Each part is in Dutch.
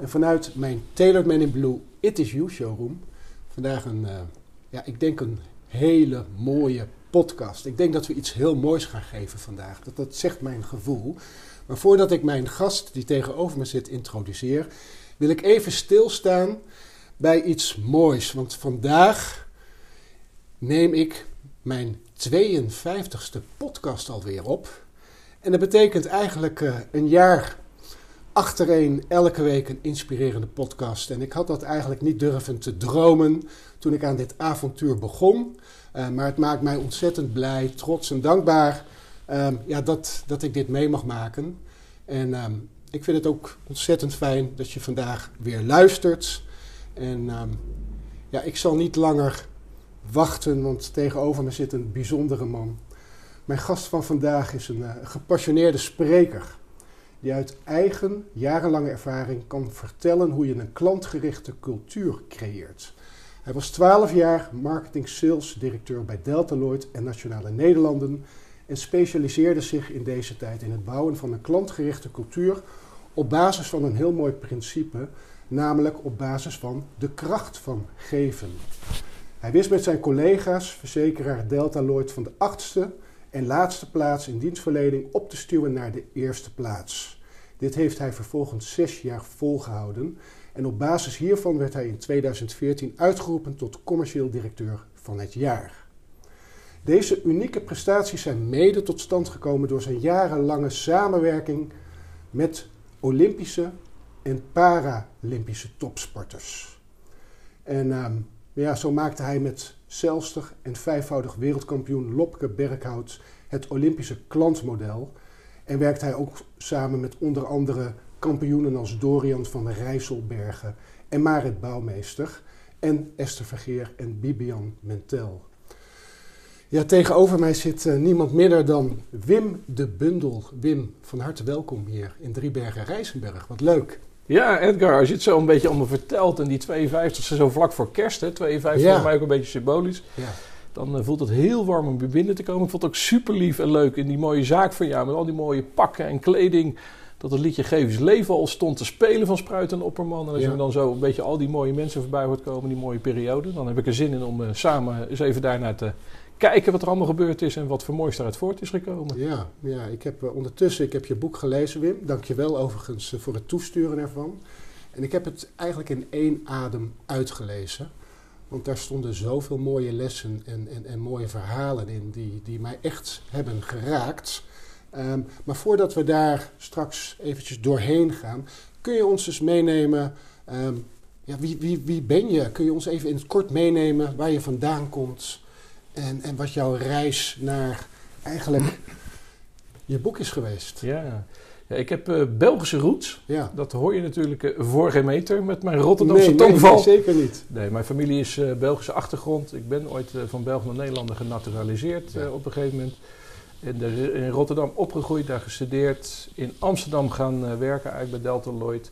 En vanuit mijn Tailored Man in Blue It Is You showroom vandaag een, uh, ja, ik denk een hele mooie podcast. Ik denk dat we iets heel moois gaan geven vandaag. Dat, dat zegt mijn gevoel. Maar voordat ik mijn gast die tegenover me zit introduceer, wil ik even stilstaan bij iets moois. Want vandaag neem ik mijn 52ste podcast alweer op. En dat betekent eigenlijk uh, een jaar achtereen elke week een inspirerende podcast. En ik had dat eigenlijk niet durven te dromen toen ik aan dit avontuur begon. Uh, maar het maakt mij ontzettend blij, trots en dankbaar um, ja, dat, dat ik dit mee mag maken. En um, ik vind het ook ontzettend fijn dat je vandaag weer luistert. En um, ja, ik zal niet langer wachten, want tegenover me zit een bijzondere man. Mijn gast van vandaag is een uh, gepassioneerde spreker die uit eigen jarenlange ervaring kan vertellen hoe je een klantgerichte cultuur creëert. Hij was 12 jaar marketing sales directeur bij Deltaloid en Nationale Nederlanden en specialiseerde zich in deze tijd in het bouwen van een klantgerichte cultuur op basis van een heel mooi principe, namelijk op basis van de kracht van geven. Hij wist met zijn collega's, verzekeraar Deltaloid, van de achtste en laatste plaats in dienstverlening op te stuwen naar de eerste plaats. Dit heeft hij vervolgens zes jaar volgehouden en op basis hiervan werd hij in 2014 uitgeroepen tot commercieel directeur van het jaar. Deze unieke prestaties zijn mede tot stand gekomen door zijn jarenlange samenwerking met Olympische en Paralympische topsporters. En um, ja, zo maakte hij met zelfstig en vijfvoudig wereldkampioen Lopke Berghout het Olympische klantmodel. En werkt hij ook samen met onder andere kampioenen als Dorian van Rijsselbergen en Marit Bouwmeester en Esther Vergeer en Bibian Mentel. Ja, tegenover mij zit uh, niemand minder dan Wim de Bundel. Wim, van harte welkom hier in Driebergen-Rijsenberg. Wat leuk. Ja, Edgar, als je het zo een beetje allemaal vertelt en die 52e zo vlak voor kerst, hè, 52 ja. voor mij ook een beetje symbolisch, ja. dan uh, voelt het heel warm om weer binnen te komen. Ik vond het ook super lief en leuk in die mooie zaak van jou, met al die mooie pakken en kleding, dat het liedje Geef eens leven al stond te spelen van Spruit en Opperman. En als ja. je dan zo een beetje al die mooie mensen voorbij hoort komen, die mooie periode, dan heb ik er zin in om uh, samen eens even daarnaar te kijken wat er allemaal gebeurd is en wat voor moois daaruit voort is gekomen. Ja, ja ik heb uh, ondertussen ik heb je boek gelezen, Wim. Dank je wel overigens uh, voor het toesturen ervan. En ik heb het eigenlijk in één adem uitgelezen. Want daar stonden zoveel mooie lessen en, en, en mooie verhalen in die, die mij echt hebben geraakt. Um, maar voordat we daar straks eventjes doorheen gaan, kun je ons dus meenemen. Um, ja, wie, wie, wie ben je? Kun je ons even in het kort meenemen waar je vandaan komt? En, en wat jouw reis naar eigenlijk je boek is geweest. Ja, ja ik heb uh, Belgische roots. Ja. Dat hoor je natuurlijk uh, voor geen meter met mijn Rotterdamse nee, tongval. Nee, zeker niet. Nee, mijn familie is uh, Belgische achtergrond. Ik ben ooit van België naar Nederlander genaturaliseerd ja. op een gegeven moment. In, de, in, Rotterdam opgegroeid, daar gestudeerd. In Amsterdam gaan werken, eigenlijk bij Delta Lloyd.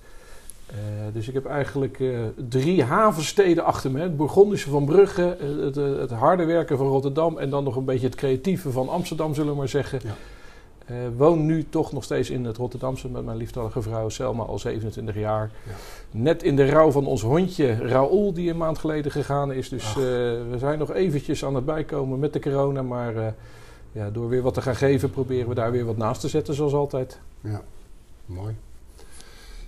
Uh, dus ik heb eigenlijk uh, drie havensteden achter me. Het Bourgondische van Brugge, uh, het, het, harde werken van Rotterdam en dan nog een beetje het creatieve van Amsterdam, zullen we maar zeggen. Ja. woon nu toch nog steeds in het Rotterdamse met mijn lieftallige vrouw Selma al 27 jaar. Ja. Net in de rouw van ons hondje Raoul, die een maand geleden gegaan is. Dus we zijn nog eventjes aan het bijkomen met de corona. Maar ja, door weer wat te gaan geven, proberen we daar weer wat naast te zetten, zoals altijd. Ja, mooi.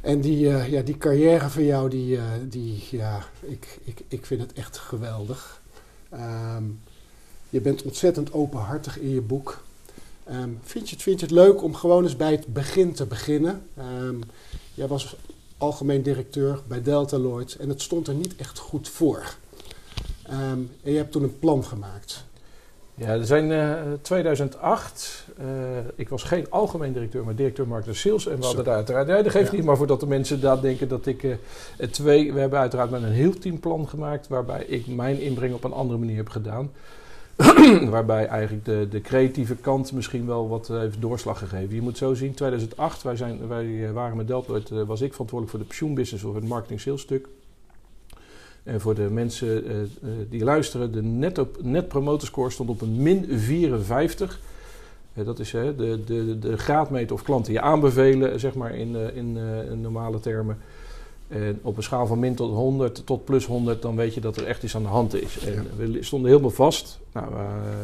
En die, ja, die carrière van jou, die, die, ja, ik, ik, ik vind het echt geweldig. Ehm, je bent ontzettend openhartig in je boek. Um, vind, je het, vind je het leuk om gewoon eens bij het begin te beginnen? Um, jij was algemeen directeur bij Delta Lloyd en het stond er niet echt goed voor. En je hebt toen een plan gemaakt. Ja, er zijn uh, 2008. Uh, ik was geen algemeen directeur, maar directeur marketing sales. En we hadden daar uiteraard. Nee, dat geeft ja. niet, maar voordat de mensen daar denken dat ik. Uh, twee, we hebben uiteraard met een heel teamplan gemaakt. Waarbij ik mijn inbreng op een andere manier heb gedaan. waarbij eigenlijk de, de creatieve kant misschien wel wat heeft doorslag gegeven. Je moet zo zien, 2008, wij, zijn, wij waren met uh, was ik verantwoordelijk voor de pensioenbusiness of het marketing sales stuk. En voor de mensen uh, die luisteren, de net, op, net promoter score stond op een min 54. dat is de, de, de graadmeter of klanten je aanbevelen, zeg maar in, in, in normale termen. En op een schaal van min tot 100 tot plus 100, dan weet je dat er echt iets aan de hand is. En we stonden helemaal vast. Nou, uh,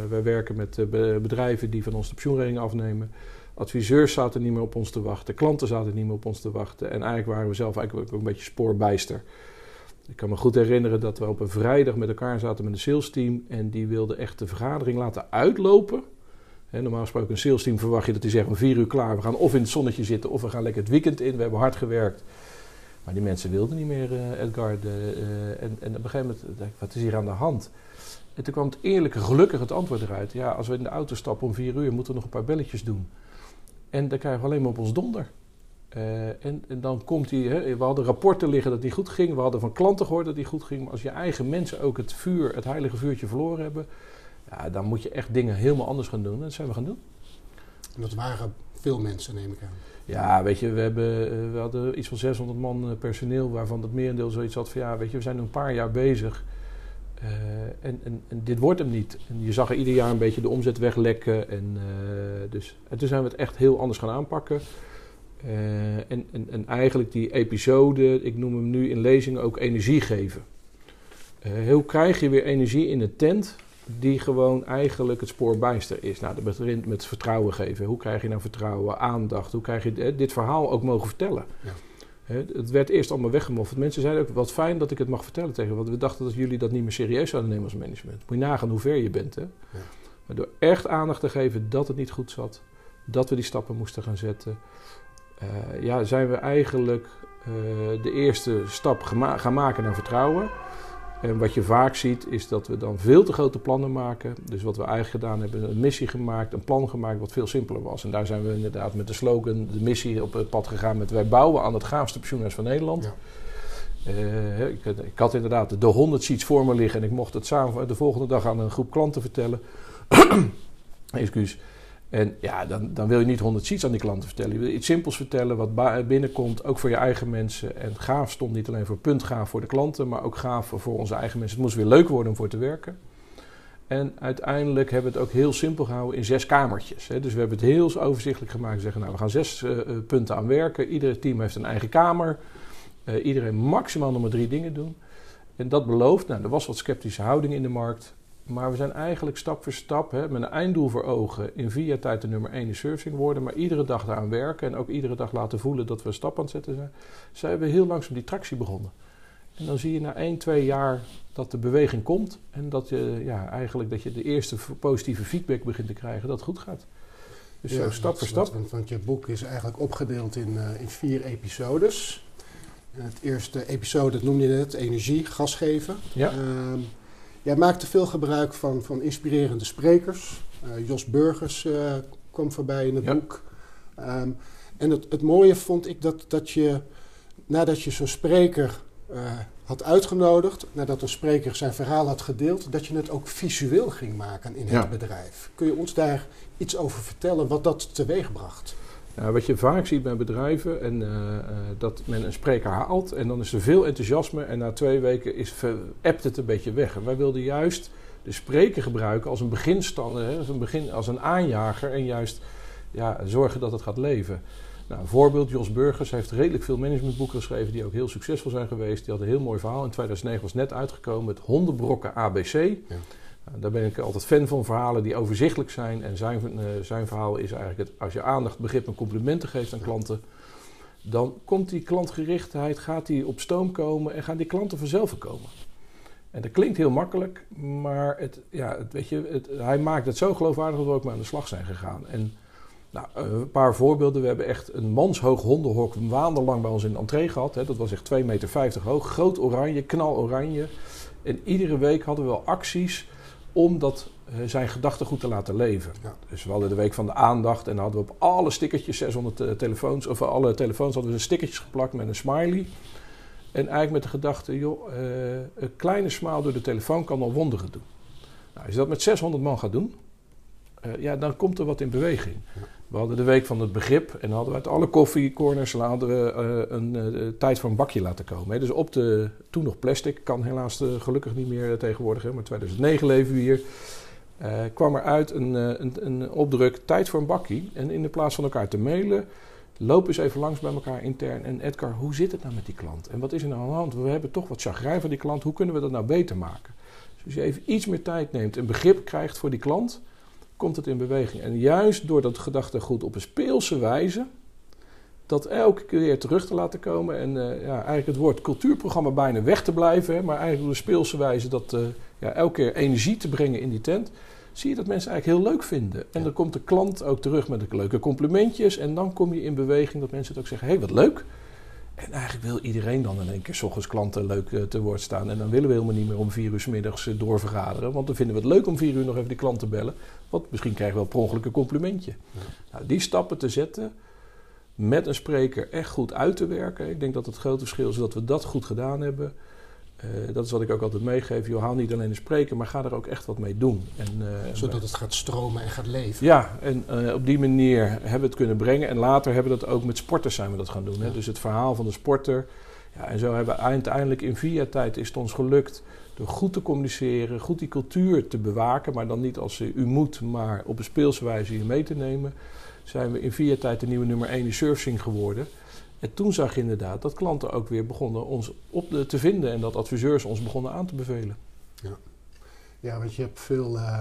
wij werken met uh, bedrijven die van ons de pensioenregeling afnemen. Adviseurs zaten niet meer op ons te wachten. Klanten zaten niet meer op ons te wachten. En eigenlijk waren we zelf eigenlijk ook een beetje spoorbijster. Ik kan me goed herinneren dat we op een vrijdag met elkaar zaten met een salesteam. En die wilde echt de vergadering laten uitlopen. Normaal gesproken een salesteam verwacht je dat die zegt om vier uur klaar. We gaan of in het zonnetje zitten of we gaan lekker het weekend in. We hebben hard gewerkt. Maar die mensen wilden niet meer, uh, Edgar. De, uh, en, en op een gegeven moment dacht ik, wat is hier aan de hand? En toen kwam het eerlijke, gelukkig het antwoord eruit. Ja, als we in de auto stappen om vier uur, moeten we nog een paar belletjes doen. En dan krijgen we alleen maar op ons donder. Uh, en, en, dan komt die, hè, we hadden rapporten liggen dat die goed ging. We hadden van klanten gehoord dat die goed ging. Maar als je eigen mensen ook het vuur, het heilige vuurtje verloren hebben... Ja, dan moet je echt dingen helemaal anders gaan doen. En dat zijn we gaan doen. En dat waren veel mensen, neem ik aan. Ja, weet je, we, hebben, we hadden iets van 600 man personeel, waarvan het merendeel zoiets had van ja, weet je, we zijn nu een paar jaar bezig. Uh, en, en, en, dit wordt hem niet. En je zag er ieder jaar een beetje de omzet weglekken. En, uh, dus, en toen zijn we het echt heel anders gaan aanpakken. Uh, en, en, en, eigenlijk die episode, ik noem hem nu in lezingen ook energie geven. hoe krijg je weer energie in de tent die gewoon eigenlijk het spoorbijster is. Nou, dat begint met vertrouwen geven. Hoe krijg je nou vertrouwen, aandacht? Hoe krijg je hè, dit verhaal ook mogen vertellen? Ja. Het werd eerst allemaal weggemoffeld. Mensen zeiden ook, wat fijn dat ik het mag vertellen tegen Want we dachten dat jullie dat niet meer serieus zouden nemen als management. Moet je nagaan hoe ver je bent. Hè? Ja. Maar door echt aandacht te geven dat het niet goed zat. Dat we die stappen moesten gaan zetten. Uh, ja, zijn we eigenlijk uh, de eerste stap gaan maken naar vertrouwen. En wat je vaak ziet is dat we dan veel te grote plannen maken. Dus wat we eigenlijk gedaan hebben, een missie gemaakt, een plan gemaakt wat veel simpeler was. En daar zijn we inderdaad met de slogan, de missie op het pad gegaan met wij bouwen aan het gaafste pensioenhuis van Nederland. Ja. Uh, ik, ik, had inderdaad de 100 sheets voor me liggen en ik mocht het samen de volgende dag aan een groep klanten vertellen. Excuus. En ja, dan, dan wil je niet honderd sheets aan die klanten vertellen. Je wil iets simpels vertellen wat binnenkomt, ook voor je eigen mensen. En gaaf stond niet alleen voor punt gaaf voor de klanten, maar ook gaaf voor onze eigen mensen. Het moest weer leuk worden om voor te werken. En uiteindelijk hebben we het ook heel simpel gehouden in zes kamertjes. Dus we hebben het heel overzichtelijk gemaakt. Zeggen, nou, we gaan zes uh, punten aan werken. Ieder team heeft een eigen kamer. Uh, iedereen maximaal nog maar drie dingen doen. En dat belooft, nou, er was wat sceptische houding in de markt. Maar we zijn eigenlijk stap voor stap hè, met een einddoel voor ogen in vier tijd de nummer 1 in surfing worden. Maar iedere dag daaraan werken en ook iedere dag laten voelen dat we een stap aan het zetten zijn. Zijn we heel langzaam die tractie begonnen. En dan zie je na 1, 2 jaar dat de beweging komt. En dat je, ja, eigenlijk dat je de eerste positieve feedback begint te krijgen dat het goed gaat. Dus ja, zo stap voor stap. want je boek is eigenlijk opgedeeld in, uh, in vier episodes. Het eerste episode, dat noemde je net, energie, gas geven. Ja. Uh, Jij maakte veel gebruik van, van inspirerende sprekers. Uh, Jos Burgers uh, kwam voorbij in het boek. Um, en het, het mooie vond ik dat, dat je, nadat je zo'n spreker uh, had uitgenodigd, nadat een spreker zijn verhaal had gedeeld, dat je het ook visueel ging maken in het bedrijf. Kun je ons daar iets over vertellen wat dat teweeg Nou, wat je vaak ziet bij bedrijven, en, uh, uh, dat men een spreker haalt en dan is er veel enthousiasme en na twee weken is, appt het een beetje weg. Wij wilden juist de spreker gebruiken als een beginstander, als, een begin, als een aanjager en juist ja, zorgen dat het gaat leven. Nou, een voorbeeld, Jos Burgers heeft redelijk veel managementboeken geschreven die ook heel succesvol zijn geweest. Die had een heel mooi verhaal. In 2009 was net uitgekomen, het hondenbrokken ABC. Ja. Nou, daar ben ik altijd fan van, verhalen die overzichtelijk zijn. En zijn, uh, zijn verhaal is eigenlijk het, als je aandacht, begrip en complimenten geeft aan klanten, dan komt die klantgerichtheid gaat die op stoom komen en gaan die klanten vanzelf komen. En dat klinkt heel makkelijk, maar het, ja, het, weet je, hij maakt het zo geloofwaardig dat we ook maar aan de slag zijn gegaan. En nou, een paar voorbeelden. We hebben echt een manshoog hondenhok maandenlang bij ons in de entree gehad. Hè. Dat was echt 2,50 meter hoog. Groot oranje, knal oranje. En iedere week hadden we wel acties om dat, uh, zijn gedachtegoed te laten leven. Ja. Dus we hadden de week van de aandacht en dan hadden we op alle stickertjes, 600 uh, telefoons, of alle telefoons hadden we stickertjes geplakt met een smiley. En eigenlijk met de gedachte, joh, uh, een kleine smile door de telefoon kan al wonderen doen. Nou, als je dat met 600 man gaat doen, ja, dan komt er wat in beweging. Ja. We hadden de week van het begrip en hadden we uit alle koffiecorners hadden we, uh, een uh, tijd voor een bakje laten komen. Hè. Dus op de, toen nog plastic, kan helaas uh, gelukkig niet meer tegenwoordig, hè, maar 2009 leven we hier. kwam er uit een, een, een, opdruk, tijd voor een bakje. En in de plaats van elkaar te mailen, loop eens even langs bij elkaar intern. En Edgar, hoe zit het nou met die klant? En wat is er nou aan de hand? We hebben toch wat chagrijn van die klant, hoe kunnen we dat nou beter maken? Dus als je even iets meer tijd neemt en begrip krijgt voor die klant komt het in beweging. En juist door dat gedachtegoed op een speelse wijze, dat elke keer terug te laten komen en uh, ja, eigenlijk het woord cultuurprogramma bijna weg te blijven, hè, maar eigenlijk op een speelse wijze dat uh, ja, elke keer energie te brengen in die tent, zie je dat mensen eigenlijk heel leuk vinden. En dan komt de klant ook terug met de leuke complimentjes en dan kom je in beweging dat mensen het ook zeggen, hé hey, wat leuk. En eigenlijk wil iedereen dan in één keer s ochtends klanten leuk uh, te woord staan. En dan willen we helemaal niet meer om vier uur s middags doorvergaderen. Want dan vinden we het leuk om vier uur nog even die klant te bellen. Want misschien krijgen we wel per ongeluk een complimentje. Ja. Nou, die stappen te zetten, met een spreker echt goed uit te werken. Ik denk dat het grote verschil is dat we dat goed gedaan hebben. Uh, dat is wat ik ook altijd meegeef. Je haal niet alleen de spreker, maar ga er ook echt wat mee doen. En, uh, Zodat het gaat stromen en gaat leven. Ja, en uh, op die manier hebben we het kunnen brengen. En later hebben we dat ook met sporters zijn we dat gaan doen. Hè? Dus het verhaal van de sporter. Ja, en zo hebben we uiteindelijk in vier tijd is het ons gelukt door goed te communiceren, goed die cultuur te bewaken, maar dan niet als u moet, maar op een speelse wijze hier mee te nemen, zijn we in vier tijd de nieuwe nummer 1 in surfing geworden. En toen zag je inderdaad dat klanten ook weer begonnen ons op de, te vinden en dat adviseurs ons begonnen aan te bevelen. Ja, ja want je hebt veel, uh,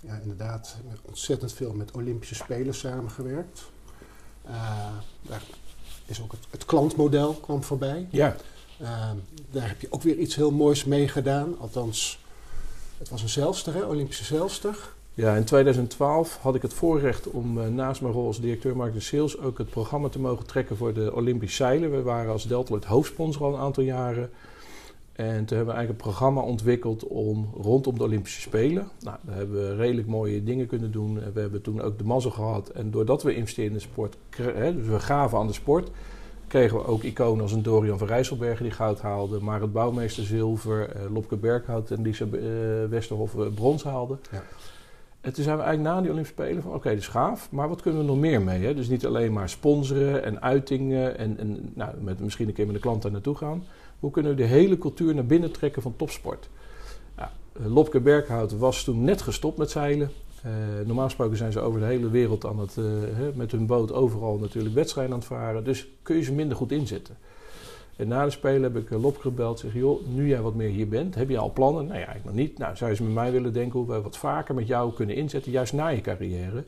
ja, inderdaad, ontzettend veel met Olympische Spelen samengewerkt. Uh, daar is ook het, het, klantmodel kwam voorbij. Ja. Uh, daar heb je ook weer iets heel moois mee gedaan. Althans, het was een zelfster, hè? Olympische zelfster. Ja, in 2012 had ik het voorrecht om uh, naast mijn rol als directeur marketing sales ook het programma te mogen trekken voor de Olympische zeilen. We waren als Deltaloid hoofdsponsor al een aantal jaren. En toen hebben we eigenlijk een programma ontwikkeld om rondom de Olympische Spelen. Nou, daar hebben we redelijk mooie dingen kunnen doen. We hebben toen ook de mazzel gehad. En doordat we investeerden in de sport, hè, dus we gaven aan de sport, kregen we ook iconen als een Dorian van Rijsselbergen die goud haalde, Marit Bouwmeester zilver, uh, Lopke Berghout en Lisa uh, Westerhof brons haalden. Ja. En toen zijn we eigenlijk na die Olympische Spelen van oké, okay, dat is gaaf, maar wat kunnen we nog meer mee? Hè? Dus niet alleen maar sponsoren en uitingen en, en nou, met, misschien een keer met de klant daar naartoe gaan. Hoe kunnen we de hele cultuur naar binnen trekken van topsport? Ja, Lopke Berghout was toen net gestopt met zeilen. Uh, normaal gesproken zijn ze over de hele wereld aan het, uh, met hun boot overal natuurlijk wedstrijden aan het varen. Dus kun je ze minder goed inzetten. En na de Spelen heb ik Lop gebeld. Zeg, joh, nu jij wat meer hier bent, heb je al plannen? Nou ja, ik nog niet. Nou, zou je eens met mij willen denken hoe we wat vaker met jou kunnen inzetten, juist na je carrière?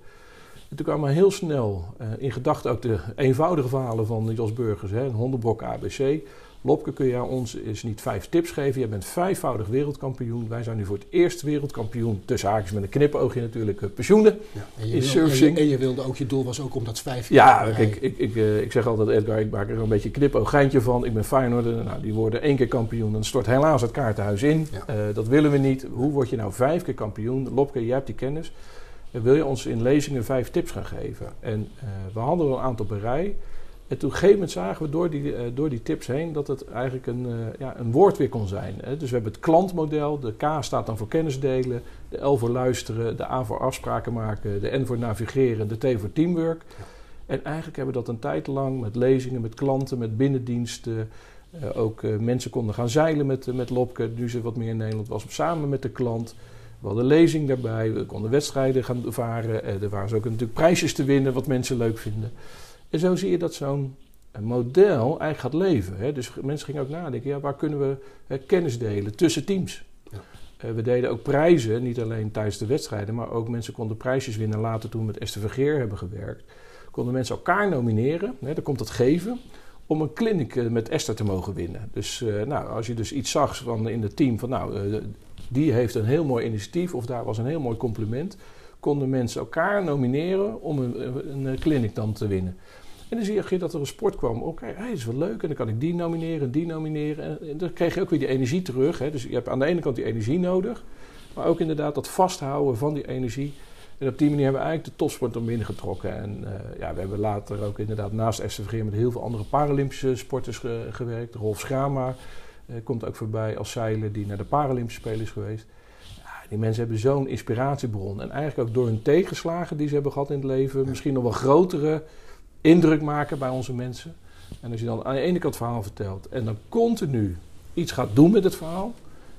En toen kwamen heel snel uh, in gedachten ook de eenvoudige verhalen van Jos Burgers, hè, een hondenbok ABC. Lopke, kun je ons eens niet vijf tips geven? Je bent vijfvoudig wereldkampioen. Wij zijn nu voor het eerst wereldkampioen. Tussen haakjes met een knipoogje natuurlijk. Uh, pensioenen ja, en je in wil, En je, wilde ook, je doel was ook om dat vijf Ja, ik, ik, ik, uh, ik zeg altijd Edgar, ik maak er een beetje knipooggeintje van. Ik ben Feyenoorder. Nou, die worden één keer kampioen. Dan stort helaas het kaartenhuis in. Ja. Dat willen we niet. Hoe word je nou vijf keer kampioen? Lopke, jij hebt die kennis. Wil je ons in lezingen vijf tips gaan geven? En we hadden een aantal rij. En toen gegeven moment zagen we door die, uh, door die tips heen dat het eigenlijk een, uh, ja, een woord weer kon zijn. Hè? Dus we hebben het klantmodel, de K staat dan voor kennis delen, de L voor luisteren, de A voor afspraken maken, de N voor navigeren, de T voor teamwork. En eigenlijk hebben we dat een tijd lang met lezingen, met klanten, met binnendiensten. Ook mensen konden gaan zeilen met, met Lopke, nu ze wat meer in Nederland was, samen met de klant. We hadden lezing daarbij, we konden wedstrijden gaan varen. er waren ook natuurlijk prijsjes te winnen, wat mensen leuk vinden. En zo zie je dat zo'n model eigenlijk gaat leven. Hè? Dus mensen gingen ook nadenken, ja, waar kunnen we hè, kennis delen tussen teams? Ja. Uh, we deden ook prijzen, niet alleen tijdens de wedstrijden, maar ook mensen konden prijsjes winnen. Later toen we met Esther Vergeer hebben gewerkt, konden mensen elkaar nomineren. Hè, dan komt dat geven om een clinic met Esther te mogen winnen. Dus nou, als je dus iets zag van in het team van nou, die heeft een heel mooi initiatief of daar was een heel mooi compliment, konden mensen elkaar nomineren om een, een clinic dan te winnen. En dan zie je dat er een sport kwam. Oké, okay, dat is wel leuk. En dan kan ik die nomineren, die nomineren. En dan kreeg je ook weer die energie terug. Hè. Dus je hebt aan de ene kant die energie nodig. Maar ook inderdaad dat vasthouden van die energie. En op die manier hebben we eigenlijk de topsport om binnengetrokken. En uh, ja, we hebben later ook inderdaad naast SVG met heel veel andere Paralympische sporters gewerkt. Rolf Schrama uh, komt ook voorbij als zeiler die naar de Paralympische Spelen is geweest. Ja, die mensen hebben zo'n inspiratiebron. En eigenlijk ook door hun tegenslagen die ze hebben gehad in het leven, misschien nog wel grotere indruk maken bij onze mensen. En als je dan aan de ene kant het verhaal vertelt en dan continu iets gaat doen met het verhaal,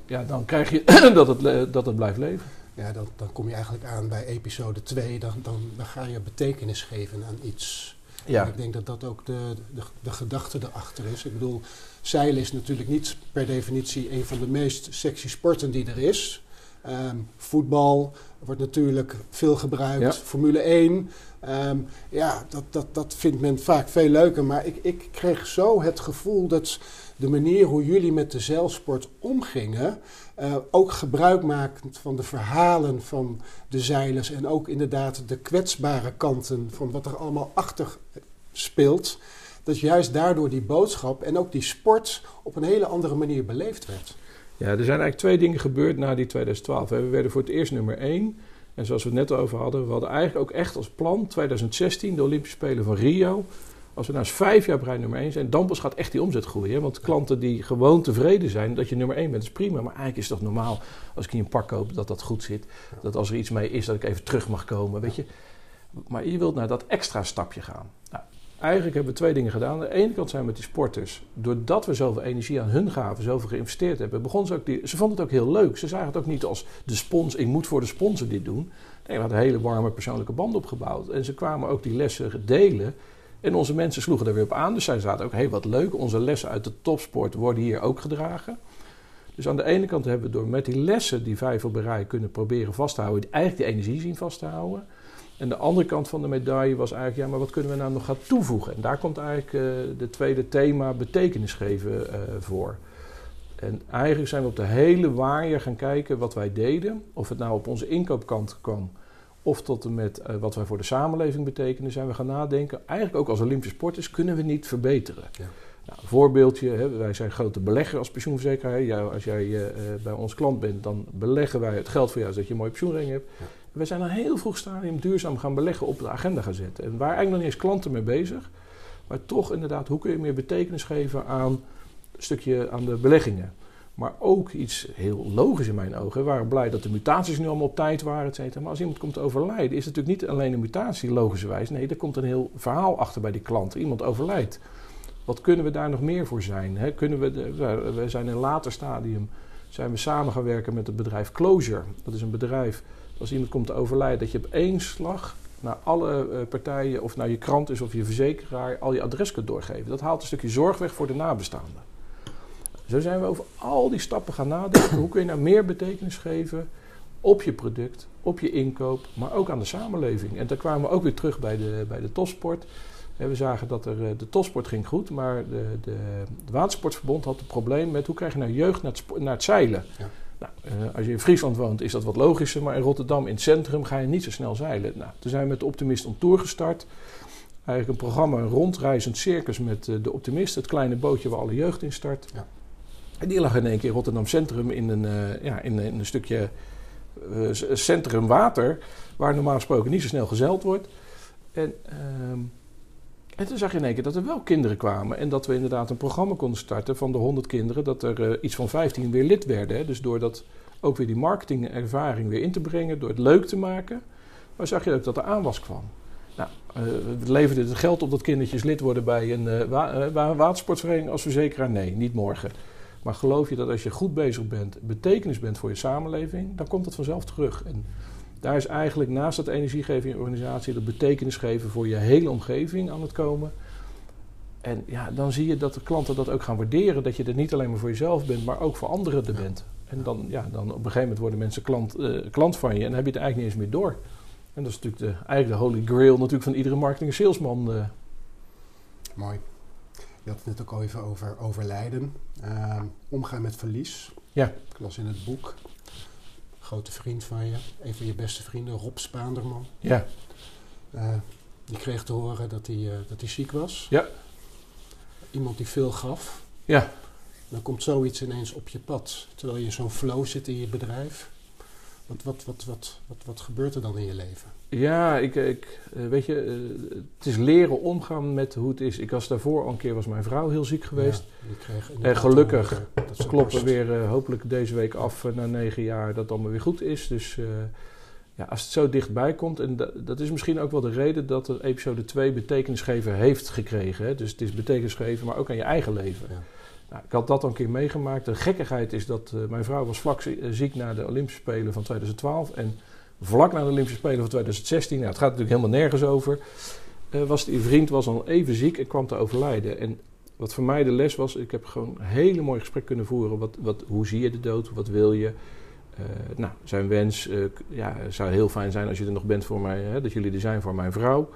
ja, dan krijg je dat, het, dat het blijft leven. Ja, dan, dan kom je eigenlijk aan bij episode 2. Dan, dan, dan ga je betekenis geven aan iets. Ja. En ik denk dat dat ook de, de, de gedachte erachter is. Ik bedoel, zeilen is natuurlijk niet per definitie een van de meest sexy sporten die er is. Um, voetbal wordt natuurlijk veel gebruikt. Formule 1. Um, ja, dat, dat, dat vindt men vaak veel leuker. Maar ik, ik kreeg zo het gevoel dat de manier hoe jullie met de zeilsport omgingen. Uh, ook gebruik makend van de verhalen van de zeilers. En ook inderdaad de kwetsbare kanten van wat er allemaal achter speelt. Dat juist daardoor die boodschap en ook die sport op een hele andere manier beleefd werd. Ja, er zijn eigenlijk twee dingen gebeurd na die 2012. We werden voor het eerst nummer 1. En zoals we het net over hadden, we hadden eigenlijk ook echt als plan 2016, de Olympische Spelen van Rio. Als we nou eens vijf jaar brein nummer 1 zijn, dan pas gaat echt die omzet groeien. Want klanten die gewoon tevreden zijn dat je nummer 1 bent, is prima. Maar eigenlijk is het toch normaal als ik hier een pak koop dat dat goed zit. Dat als er iets mee is, dat ik even terug mag komen. Weet je. Maar je wilt naar dat extra stapje gaan. Nou, Eigenlijk hebben we twee dingen gedaan. Aan de ene kant zijn we met die sporters, doordat we zoveel energie aan hun gaven, zoveel geïnvesteerd hebben, begonnen ze ook die, ze vonden het ook heel leuk. Ze zagen het ook niet als de sponsor, ik moet voor de sponsor dit doen. Nee, we hadden een hele warme persoonlijke band opgebouwd. En ze kwamen ook die lessen delen. En onze mensen sloegen daar weer op aan. Dus zij zaten ook, hé hey, wat leuk, onze lessen uit de topsport worden hier ook gedragen. Dus aan de ene kant hebben we door met die lessen die vijfelberij kunnen proberen vast te houden, eigenlijk die energie zien vast te houden. En de andere kant van de medaille was eigenlijk, ja, maar wat kunnen we nou nog gaan toevoegen? En daar komt eigenlijk uh, de tweede thema betekenis geven uh, voor. En eigenlijk zijn we op de hele waaier gaan kijken wat wij deden. Of het nou op onze inkoopkant kwam, of tot en met uh, wat wij voor de samenleving betekenen, zijn we gaan nadenken. Eigenlijk ook als Olympische sporters kunnen we niet verbeteren. Ja. Nou, een voorbeeldje, hè, wij zijn grote belegger als pensioenverzekeraar. Ja, als jij bij ons klant bent, dan beleggen wij het geld voor jou zodat je een mooie pensioenring hebt. Ja we zijn een heel vroeg stadium duurzaam gaan beleggen op de agenda gaan zetten. En waar eigenlijk nog niet eens klanten mee bezig. Maar toch inderdaad, hoe kun je meer betekenis geven aan een stukje aan de beleggingen. Maar ook iets heel logisch in mijn ogen. We waren blij dat de mutaties nu allemaal op tijd waren, et cetera. Maar als iemand komt overlijden, is het natuurlijk niet alleen een mutatie logischerwijs. Nee, er komt een heel verhaal achter bij die klant. Iemand overlijdt. Wat kunnen we daar nog meer voor zijn? kunnen we, we zijn in een later stadium zijn we samen gaan werken met het bedrijf Closure. Dat is een bedrijf als iemand komt te overlijden, dat je op één slag naar alle uh, partijen, of naar je krant is of je verzekeraar, al je adres kunt doorgeven. Dat haalt een stukje zorg weg voor de nabestaanden. Zo zijn we over al die stappen gaan nadenken. Hoe kun je nou meer betekenis geven op je product, op je inkoop, maar ook aan de samenleving. En daar kwamen we ook weer terug bij de, bij de topsport. We zagen dat er, eh, de topsport ging goed, maar de, de, de Watersportverbond had het probleem met hoe krijg je nou jeugd naar het, naar het zeilen. Ja. Nou, uh, als je in Friesland woont is dat wat logischer, maar in Rotterdam in het centrum ga je niet zo snel zeilen. Nou, toen zijn we met de Optimist on Tour gestart. Eigenlijk een programma, een rondreizend circus met uh, de Optimist, het kleine bootje waar alle jeugd in start. Ja. Die lag in één keer Rotterdam Centrum in een, uh, ja, in, in, een stukje centrum water, waar normaal gesproken niet zo snel gezeild wordt. En ehm, en toen zag je in één keer dat er wel kinderen kwamen. En dat we inderdaad een programma konden starten van de 100 kinderen. Dat er uh, iets van 15 weer lid werden. Hè. Dus door dat ook weer die marketingervaring weer in te brengen. Door het leuk te maken. Maar zag je ook dat er aanwas kwam. Nou, uh, leverde het geld op dat kindertjes lid worden bij een uh, wa watersportvereniging als verzekeraar? Nee, niet morgen. Maar geloof je dat als je goed bezig bent, betekenis bent voor je samenleving, dan komt dat vanzelf terug. En daar is eigenlijk naast dat energiegeven in je organisatie, dat betekenis geven voor je hele omgeving aan het komen. En ja, dan zie je dat de klanten dat ook gaan waarderen. Dat je er niet alleen maar voor jezelf bent, maar ook voor anderen er bent. En dan, ja, dan op een gegeven moment worden mensen klant, uh, klant van je en dan heb je het eigenlijk niet eens meer door. En dat is natuurlijk de, eigenlijk de holy grail natuurlijk van iedere marketing en salesman. Uh. Mooi. Je had het net ook al even over overlijden. Uh, omgaan met verlies. Ja. Ik las in het boek. Grote vriend van je, een van je beste vrienden, Rob Spaanderman. Ja. Uh, die kreeg te horen dat hij, uh, dat hij ziek was. Ja. Iemand die veel gaf. Ja. Dan komt zoiets ineens op je pad. Terwijl je in zo'n flow zit in je bedrijf. Wat, wat, wat, wat, wat, wat gebeurt er dan in je leven? Ja, ik, ik, weet je, het is leren omgaan met hoe het is. Ik was daarvoor al een keer, was mijn vrouw heel ziek geweest. Ja, en gelukkig kloppen we weer uh, hopelijk deze week af uh, na negen jaar dat het allemaal weer goed is. Dus uh, ja, als het zo dichtbij komt, en dat, dat is misschien ook wel de reden dat de episode 2 betekenisgeven heeft gekregen. Hè? Dus het is betekenisgeven, maar ook aan je eigen leven. Ja. Nou, ik had dat al een keer meegemaakt. De gekkigheid is dat mijn vrouw was vlak ziek na de Olympische Spelen van 2012 en vlak na de Olympische Spelen van 2016, nou, het gaat natuurlijk helemaal nergens over, uh, was die vriend was al even ziek en kwam te overlijden. En wat voor mij de les was, ik heb gewoon een hele mooi gesprek kunnen voeren. Wat, wat, hoe zie je de dood? Wat wil je? Uh, nou, zijn wens uh, ja, zou heel fijn zijn als je er nog bent voor mij, hè, dat jullie er zijn voor mijn vrouw.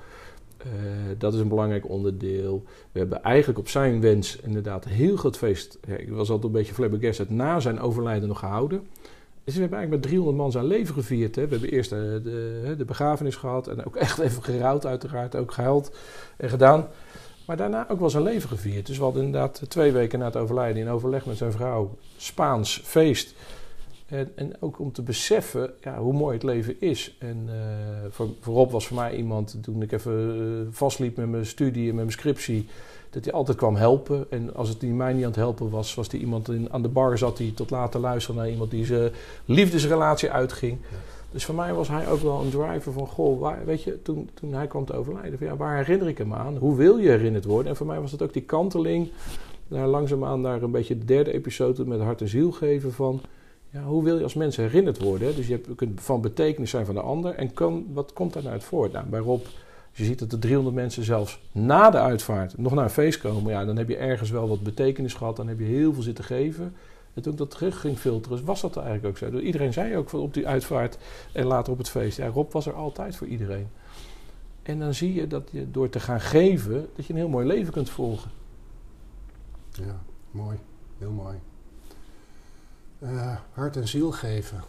dat is een belangrijk onderdeel. We hebben eigenlijk op zijn wens inderdaad heel groot feest. Ik was altijd een beetje flabbergasted na zijn overlijden nog gehouden. Dus we hebben eigenlijk met 300 man zijn leven gevierd. Hè. We hebben eerst de, de, de, begrafenis gehad en ook echt even gerouwd uiteraard, ook gehuild en gedaan. Maar daarna ook wel zijn leven gevierd. Dus we hadden inderdaad twee weken na het overlijden in overleg met zijn vrouw Spaans feest. En, en ook om te beseffen ja, hoe mooi het leven is. En uh, voor, voorop was voor mij iemand, toen ik even uh, vastliep met mijn studie en met mijn scriptie dat hij altijd kwam helpen. En als het die mij niet aan het helpen was, was er iemand in, aan de bar zat die tot later luisterde naar iemand die zijn liefdesrelatie uitging. Ja. Dus voor mij was hij ook wel een driver van, goh, waar, weet je, toen, toen hij kwam te overlijden, van, ja, waar herinner ik hem aan? Hoe wil je herinnerd worden? En voor mij was het ook die kanteling, naar langzaamaan naar een beetje de derde episode met hart en ziel geven van, ja, hoe wil je als mens herinnerd worden? Dus je, kunt van betekenis zijn van de ander en kan, wat komt daaruit voort? Nou, bij Rob als je ziet dat er 300 mensen zelfs na de uitvaart nog naar een feest komen, ja, dan heb je ergens wel wat betekenis gehad. Dan heb je heel veel zitten geven. En toen ik dat terug ging filteren, was dat eigenlijk ook zo. Iedereen zei ook op die uitvaart en later op het feest. Ja, Rob was er altijd voor iedereen. En dan zie je dat je door te gaan geven, dat je een heel mooi leven kunt volgen. Ja, mooi. Heel mooi. Uh, hart en ziel geven.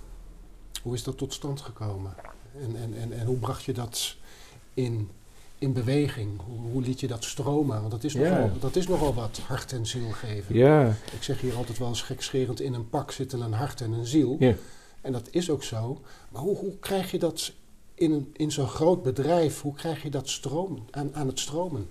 Hoe is dat tot stand gekomen? En, en, en, en hoe bracht je dat in, in beweging? Hoe, hoe liet je dat stromen? Want dat is, nogal, dat is nogal wat hart en ziel geven. Ja, Ik zeg hier altijd wel eens gekscherend, in een pak zitten een hart en een ziel. ja. En dat is ook zo. Maar hoe, hoe krijg je dat in, een- in zo'n groot bedrijf, hoe krijg je dat stromen, aan, aan het stromen?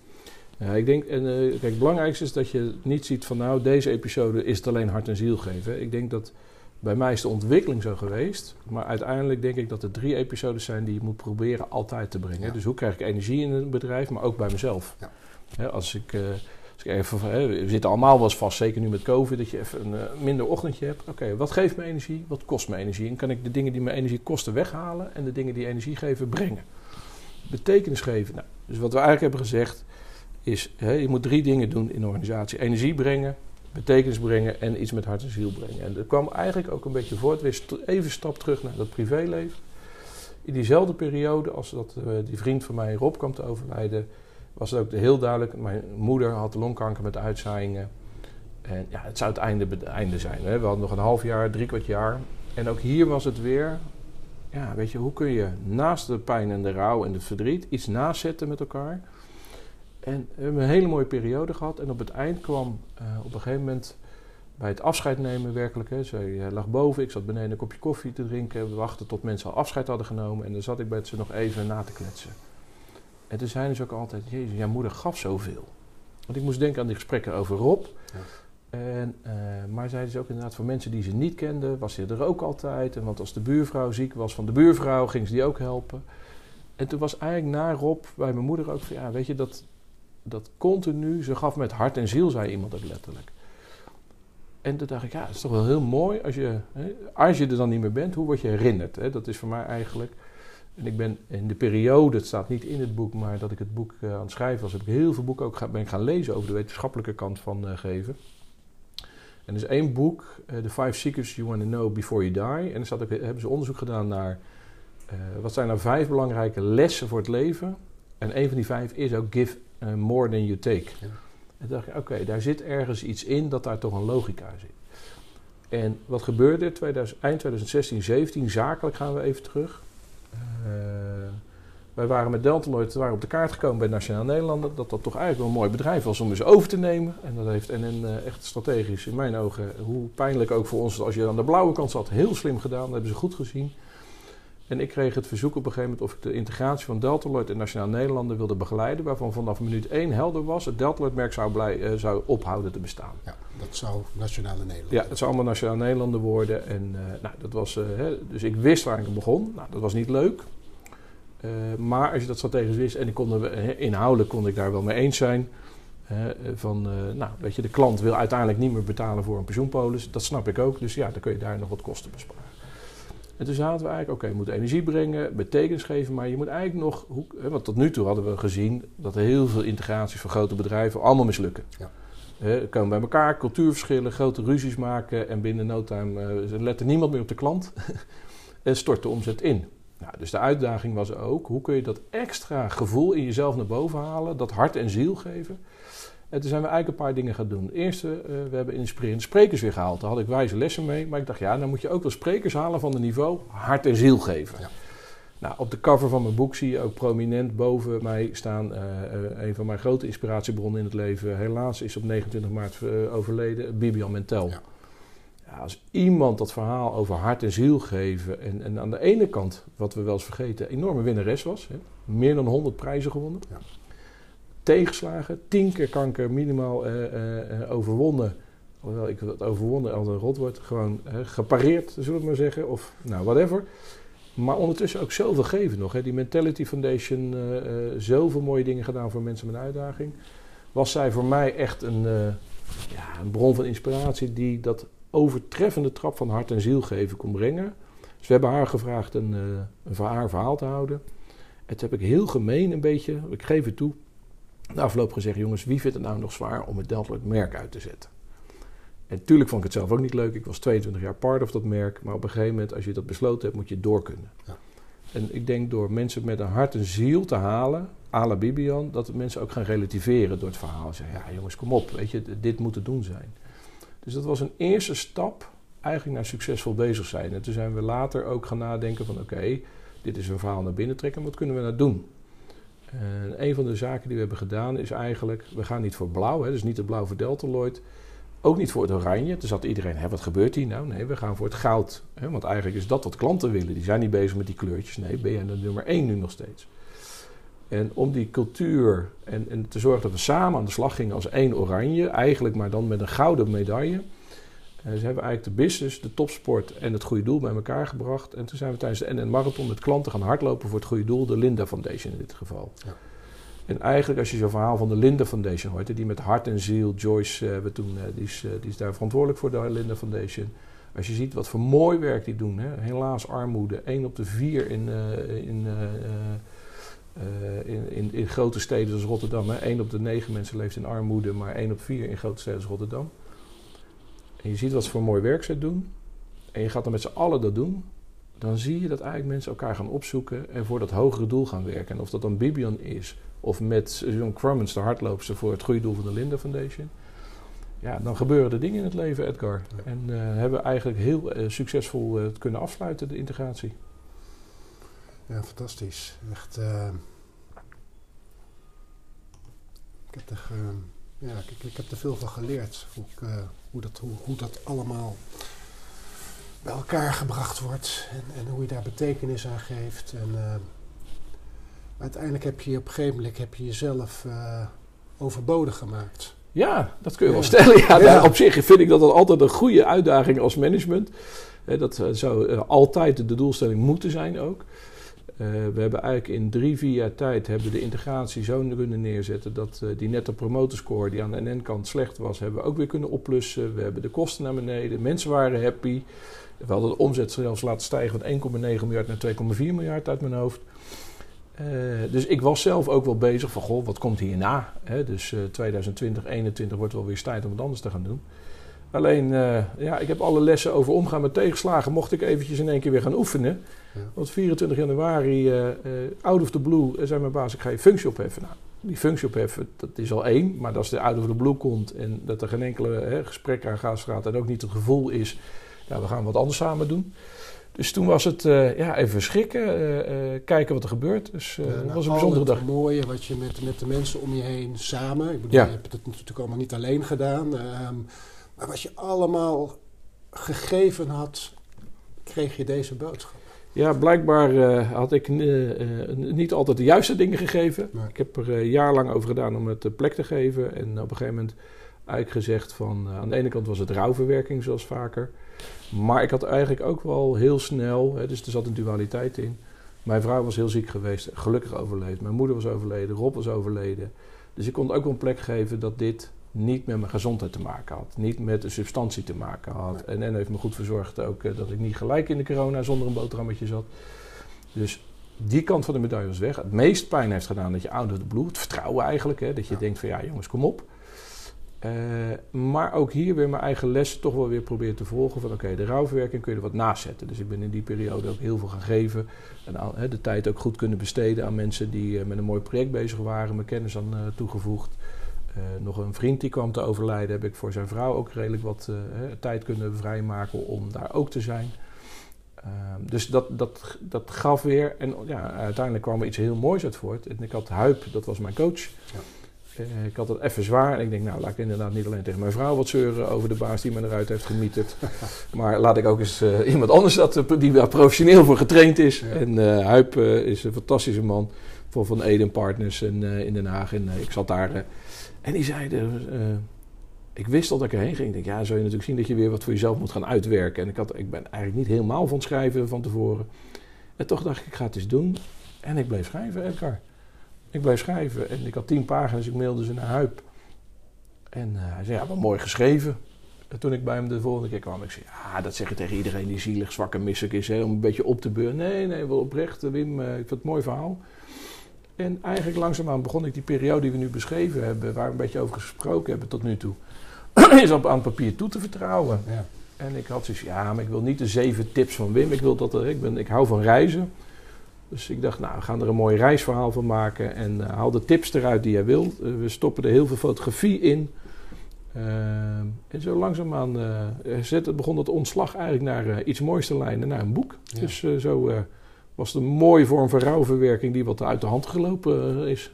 Ja, ik denk, en, eh, kijk, het belangrijkste is dat je niet ziet van nou, deze episode is het alleen hart en ziel geven. Ik denk dat bij mij is de ontwikkeling zo geweest. Maar uiteindelijk denk ik dat er drie episodes zijn die je moet proberen altijd te brengen. Ja. Dus hoe krijg ik energie in een bedrijf, maar ook bij mezelf. Ja. Als ik, eh, als ik even, we zitten allemaal wel eens vast, zeker nu met COVID, dat je even een eh, minder ochtendje hebt. Oké, wat geeft me energie? Wat kost me energie? En kan ik de dingen die me energie kosten weghalen en de dingen die energie geven brengen? Betekenis geven. Nou, dus wat we eigenlijk hebben gezegd is, hè, je moet drie dingen doen in een organisatie. Energie brengen, betekenis brengen en iets met hart en ziel brengen. En dat kwam eigenlijk ook een beetje voort. Weer even stap terug naar dat privéleven. In diezelfde periode, als dat, eh, die vriend van mij Rob kwam te overlijden, was het ook heel duidelijk. Mijn moeder had longkanker met uitzaaiingen. En ja, het zou het einde, einde zijn. Hè. We hadden nog een half jaar, drie kwart jaar. En ook hier was het weer. Ja, weet je, hoe kun je naast de pijn en de rouw en het verdriet iets nazetten met elkaar? En we hebben een hele mooie periode gehad. En op het eind kwam eh, op een gegeven moment bij het afscheid nemen werkelijk. Hè, zij eh, lag boven, ik zat beneden een kopje koffie te drinken. We wachten tot mensen al afscheid hadden genomen. En dan zat ik met ze nog even na te kletsen. En toen zeiden ze ook altijd, jezus, jouw moeder gaf zoveel. Want ik moest denken aan die gesprekken over Rob. Ja. En, eh, maar zeiden ze ook inderdaad, voor mensen die ze niet kenden, was ze er ook altijd. En want als de buurvrouw ziek was van de buurvrouw, ging ze die ook helpen. En toen was eigenlijk na Rob bij mijn moeder ook van, ja, weet je, dat, dat continu, ze gaf met hart en ziel, zei iemand ook letterlijk. En toen dacht ik, ja, het is toch wel heel mooi als je, hè, als je er dan niet meer bent, hoe word je herinnerd? Hè? Dat is voor mij eigenlijk. En ik ben in de periode, het staat niet in het boek, maar dat ik het boek eh, aan het schrijven was, heb ik heel veel boeken ook ben gaan lezen over de wetenschappelijke kant van eh, geven. En er is één boek, eh, The Five Secrets You Want to Know Before You Die. En ook, hebben ze onderzoek gedaan naar wat zijn nou vijf belangrijke lessen voor het leven. En een van die vijf is ook give eh, more than you take. Ja. En dacht ik, oké, daar zit ergens iets in dat daar toch een logica zit. En wat gebeurde er 2000, eind 2016, 17, zakelijk gaan we even terug. Uh, wij waren met Deltaloid waren op de kaart gekomen bij Nationaal Nederlanden. Dat dat toch eigenlijk wel een mooi bedrijf was om eens over te nemen. En dat heeft NN uh, echt strategisch, in mijn ogen, hoe pijnlijk ook voor ons als je aan de blauwe kant zat, heel slim gedaan. Dat hebben ze goed gezien. En ik kreeg het verzoek op een gegeven moment of ik de integratie van Deltaloid en Nationaal Nederlanden wilde begeleiden. Waarvan vanaf minuut 1 helder was: het Deltaloid-merk zou, uh, zou ophouden te bestaan. Ja, dat zou Nationale Nederlanden Ja, het zou allemaal Nationaal Nederlanden worden. En uh, nou, dat was, uh, hè, dus ik wist waar ik begon. Nou, dat was niet leuk. maar als je dat strategisch wist, en ik kon er, inhoudelijk kon ik daar wel mee eens zijn. van, nou, weet je, de klant wil uiteindelijk niet meer betalen voor een pensioenpolis. Dat snap ik ook. Dus ja, dan kun je daar nog wat kosten besparen. En toen zaten we eigenlijk, oké, je moet energie brengen, betekenis geven, maar je moet eigenlijk nog, want tot nu toe hadden we gezien dat er heel veel integraties van grote bedrijven allemaal mislukken. Ja. He, komen bij elkaar, cultuurverschillen, grote ruzies maken en binnen no time uh, lette niemand meer op de klant en stort de omzet in. Nou, dus de uitdaging was ook, hoe kun je dat extra gevoel in jezelf naar boven halen, dat hart en ziel geven, en toen zijn we eigenlijk een paar dingen gaan doen. Eerste, uh, we hebben inspirerende sprekers weer gehaald. Daar had ik wijze lessen mee. Maar ik dacht, ja, dan moet je ook wel sprekers halen van het niveau hart en ziel geven. Ja. Nou, op de cover van mijn boek zie je ook prominent boven mij staan. Uh, uh, een van mijn grote inspiratiebronnen in het leven. Helaas is op 29 maart overleden, Bibian Mentel. Ja. Ja, als iemand dat verhaal over hart en ziel geven. En, en, aan de ene kant, wat we wel eens vergeten, enorme winnares was. Hè, meer dan 100 prijzen gewonnen. Tegenslagen, tien keer kanker minimaal uh, uh, overwonnen. Hoewel ik dat overwonnen als een rot wordt, gewoon gepareerd, zullen we maar zeggen, of nou, whatever. Maar ondertussen ook zoveel geven nog. Hè. Die Mentality Foundation, zoveel mooie dingen gedaan voor mensen met een uitdaging. Was zij voor mij echt een, ja, een bron van inspiratie die dat overtreffende trap van hart en ziel geven kon brengen. Dus we hebben haar gevraagd een, een verhaal te houden. En toen heb ik heel gemeen een beetje, ik geef het toe, de afloop gezegd, jongens, wie vindt het nou nog zwaar om het Deltloid merk uit te zetten? En natuurlijk vond ik het zelf ook niet leuk. Ik was 22 jaar part of dat merk. Maar op een gegeven moment, als je dat besloten hebt, moet je door kunnen. Ja. En ik denk door mensen met een hart en ziel te halen, à la Bibian, dat mensen ook gaan relativeren door het verhaal. Zeggen, ja jongens, kom op, weet je, dit moet te doen zijn. Dus dat was een eerste stap eigenlijk naar succesvol bezig zijn. En toen zijn we later ook gaan nadenken van, oké, dit is een verhaal naar binnen trekken, wat kunnen we nou doen? En een van de zaken die we hebben gedaan is eigenlijk, we gaan niet voor blauw, hè, dus niet het blauw voor Deltaloid. Ook niet voor het oranje. Toen zat iedereen, hè, wat gebeurt hier nou? Nee, we gaan voor het goud. Hè, want eigenlijk is dat wat klanten willen. Die zijn niet bezig met die kleurtjes. Nee, ben jij de nummer één nu nog steeds. En om die cultuur en, en te zorgen dat we samen aan de slag gingen als één oranje, eigenlijk maar dan met een gouden medaille ze hebben eigenlijk de business, de topsport en het goede doel bij elkaar gebracht. En toen zijn we tijdens de NN Marathon met klanten gaan hardlopen voor het goede doel, de Linda Foundation in dit geval. Ja. En eigenlijk als je zo'n verhaal van de Linda Foundation hoort, die met hart en ziel, Joyce uh, we toen, uh, die, is, die is daar verantwoordelijk voor de Linda Foundation. Als je ziet wat voor mooi werk die doen, hè? helaas armoede, 1 op de 4 in, in, in, in, in, grote steden zoals Rotterdam. Hè? 1 op de 9 mensen leeft in armoede, maar 1 op 4 in grote steden als Rotterdam. En je ziet wat ze voor mooi werk ze doen. En je gaat dan met z'n allen dat doen. Dan zie je dat eigenlijk mensen elkaar gaan opzoeken en voor dat hogere doel gaan werken. En of dat dan Bibian is of met John Crummins, de hardloopster voor het goede doel van de Linda Foundation. Ja, dan gebeuren er dingen in het leven, Edgar. En uh, hebben we eigenlijk heel uh, succesvol uh, kunnen afsluiten, de integratie. Ja, fantastisch. Echt. ik heb er ja, ik, ik, heb er veel van geleerd. Hoe, ik, hoe, dat, hoe, hoe, dat allemaal bij elkaar gebracht wordt. En, en, hoe je daar betekenis aan geeft. En uh, uiteindelijk heb je op een gegeven moment heb je jezelf uh, overbodig gemaakt. Ja, dat kun je wel stellen. Ja, ja. op zich vind ik dat, dat altijd een goede uitdaging als management. dat zou altijd de doelstelling moeten zijn ook. Uh, we hebben eigenlijk in drie, vier jaar tijd hebben de integratie zo kunnen neerzetten dat uh, die netto promoter score die aan de NN-kant slecht was, hebben we ook weer kunnen oplussen. We hebben de kosten naar beneden, mensen waren happy. We hadden de omzet zelfs laten stijgen van 1,9 miljard naar 2,4 miljard uit mijn hoofd. Uh, dus ik was zelf ook wel bezig van, goh, wat komt hierna? Hè? Dus 2020, 2021 wordt wel weer tijd om het anders te gaan doen. Alleen, uh, ja, ik heb alle lessen over omgaan met tegenslagen. Mocht ik eventjes in één keer weer gaan oefenen. Ja. Want 24 januari, uh, out of the blue, zei mijn baas, ik ga je functie opheffen. Nou, die functie opheffen, dat is al één. Maar als de out of the blue komt en dat er geen enkele hè, gesprek aan gaat en ook niet het gevoel is, ja, we gaan wat anders samen doen. Dus toen was het uh, ja, even schrikken, uh, uh, kijken wat er gebeurt. Dus Ja, het nou, was een bijzondere het dag. mooie wat je met, met de mensen om je heen samen... Ik bedoel, Ja. je hebt het natuurlijk allemaal niet alleen gedaan. Maar wat je allemaal gegeven had, kreeg je deze boodschap. Ja, blijkbaar eh, had ik eh, eh, niet altijd de juiste dingen gegeven. Nee. Ik heb er eh, jaarlang over gedaan om het plek te geven. En op een gegeven moment eigenlijk gezegd van... aan de ene kant was het rouwverwerking zoals vaker. Maar ik had eigenlijk ook wel heel snel... Hè, dus er zat een dualiteit in. Mijn vrouw was heel ziek geweest, gelukkig overleefd. Mijn moeder was overleden, Rob was overleden. Dus ik kon ook wel een plek geven dat dit niet met mijn gezondheid te maken had. Niet met de substantie te maken had. En en heeft me goed verzorgd ook eh, dat ik niet gelijk in de corona zonder een boterhammetje zat. Dus die kant van de medaille was weg. Het meest pijn heeft gedaan dat je of the blue, het vertrouwen eigenlijk. Hè, dat je Ja. denkt van ja jongens, kom op. Eh, maar ook hier weer mijn eigen les toch wel weer proberen te volgen. Van oké, de rouwverwerking kun je er wat naast zetten. Dus ik ben in die periode ook heel veel gaan geven. En hè, de tijd ook goed kunnen besteden aan mensen die eh, met een mooi project bezig waren. Mijn kennis aan toegevoegd. Eh, nog een vriend die kwam te overlijden, heb ik voor zijn vrouw ook redelijk wat eh, tijd kunnen vrijmaken om daar ook te zijn. Ehm, dus dat, dat, dat gaf weer. En ja, uiteindelijk kwam er iets heel moois uit voort. En ik had Huip, dat was mijn coach. Ja. Eh, ik had het even zwaar. En ik denk, nou laat ik inderdaad niet alleen tegen mijn vrouw wat zeuren over de baas die me eruit heeft gemieterd. maar laat ik ook eens iemand anders dat, die daar professioneel voor getraind is. Ja. En eh Huip is een fantastische man van Van Eden Partners in, in Den Haag. En ik zat daar. En die zeiden. eh, ik wist al dat ik erheen ging. Ik denk, ja, zou je natuurlijk zien dat je weer wat voor jezelf moet gaan uitwerken. En ik, had, ik ben eigenlijk niet helemaal van het schrijven van tevoren. En toch dacht ik, ik ga het eens doen. En ik bleef schrijven, Edgar. Ik bleef schrijven. En ik had tien pagina's, ik mailde ze naar Huip. En eh, hij zei, ja, wat mooi geschreven. En toen ik bij hem de volgende keer kwam, ik zei, ja, dat zeg je tegen iedereen die zielig, zwak en misselijk is. Hè, om een beetje op te beuren. Nee, nee, wel oprecht, Wim, eh, ik vind het een mooi verhaal. En eigenlijk langzaamaan begon ik die periode die we nu beschreven hebben, waar we een beetje over gesproken hebben tot nu toe, is op aan het papier toe te vertrouwen. Ja. En ik had zoiets, ja, maar ik wil niet de zeven tips van Wim. Ik, wil dat er, ik, ben, ik hou van reizen. Dus ik dacht, nou, we gaan er een mooi reisverhaal van maken. En eh, haal de tips eruit die jij wilt. Eh, we stoppen er heel veel fotografie in. Ehm, en zo langzaamaan eh, zette, begon dat ontslag eigenlijk naar eh, iets moois te lijnen, naar een boek. Ja. Dus eh, zo eh, was het een mooie vorm van rouwverwerking die wat uit de hand gelopen eh, is.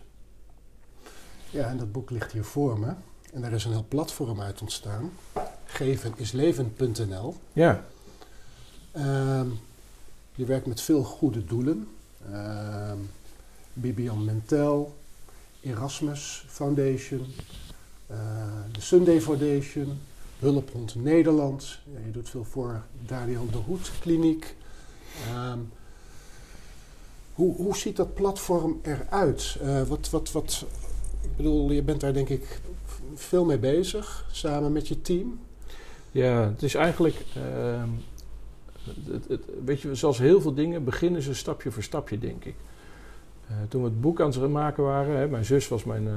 ja, en dat boek ligt hier voor me. En daar is een heel platform uit ontstaan. Gevenisleven.nl Ja, Ehm, je werkt met veel goede doelen. Ehm Bibian Mentel, Erasmus Foundation, eh, de Sunday Foundation, Hulphond Nederland. Ja, je doet veel voor Daniel de Hoed Kliniek. Ehm, hoe, hoe ziet dat platform eruit? Eh, wat, wat, wat, ik bedoel, je bent daar denk ik veel mee bezig, samen met je team. Ja, het is eigenlijk. ehm, het, het, weet je, zoals heel veel dingen beginnen ze stapje voor stapje, denk ik. Eh, toen we het boek aan het maken waren, hè, mijn zus was mijn eh,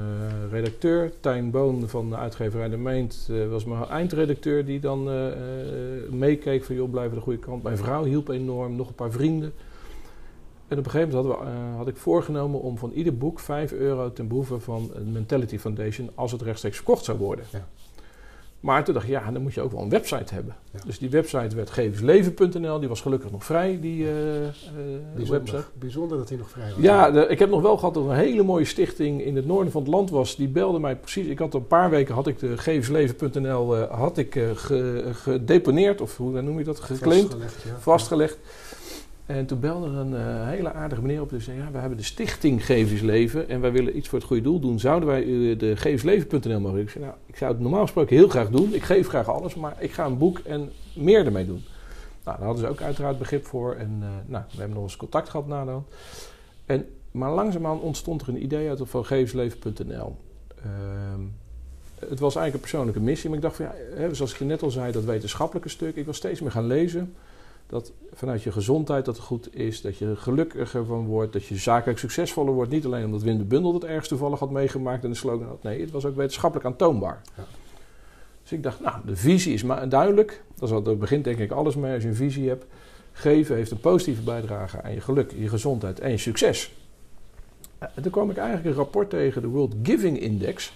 redacteur. Tijn Boon van de uitgeverij De Meent was mijn eindredacteur die dan meekeek van joh, blijven de goede kant. Mijn vrouw hielp enorm, nog een paar vrienden. En op een gegeven moment hadden we, eh, had ik voorgenomen om van ieder boek 5 euro ten behoeve van een Mentality Foundation als het rechtstreeks verkocht zou worden. Ja. Maar toen dacht ik, ja, dan moet je ook wel een website hebben. Ja. Dus die website werd gevensleven.nl, die was gelukkig nog vrij, die eh, eh, Bijzonder, website. bijzonder dat hij nog vrij was. Ja, de- ik heb nog wel gehad dat een hele mooie stichting in het noorden van het land was. Die belde mij precies. Ik had een paar weken had ik de gevensleven.nl eh, had ik ge- gedeponeerd, of hoe noem je dat, geclaimd Vastgelegd, ja. vastgelegd. En toen belde er een eh, hele aardige meneer op. Die zei, ja, we hebben de stichting Gevensleven en wij willen iets voor het goede doel doen. Zouden wij u de gevensleven.nl mogen? Ik zei, nou, ik zou het normaal gesproken heel graag doen. Ik geef graag alles, maar ik ga een boek en meer ermee doen. Nou, daar hadden ze ook uiteraard begrip voor. En eh, nou, we hebben nog eens contact gehad na dan. En, maar langzaamaan ontstond er een idee uit van gevensleven.nl. Ehm, het was eigenlijk een persoonlijke missie. Maar ik dacht van, ja, hè, zoals ik je net al zei, dat wetenschappelijke stuk. Ik was steeds meer gaan lezen dat vanuit je gezondheid dat goed is, dat je er gelukkiger van wordt, dat je zakelijk succesvoller wordt. Niet alleen omdat Wim de Bundel het ergens toevallig had meegemaakt en de slogan had. Nee, het was ook wetenschappelijk aantoonbaar. Ja. Dus ik dacht, nou, de visie is maar duidelijk. Dat begint denk ik alles mee als je een visie hebt. Geven heeft een positieve bijdrage aan je geluk, je gezondheid en je succes. En toen kwam ik eigenlijk een rapport tegen, de World Giving Index.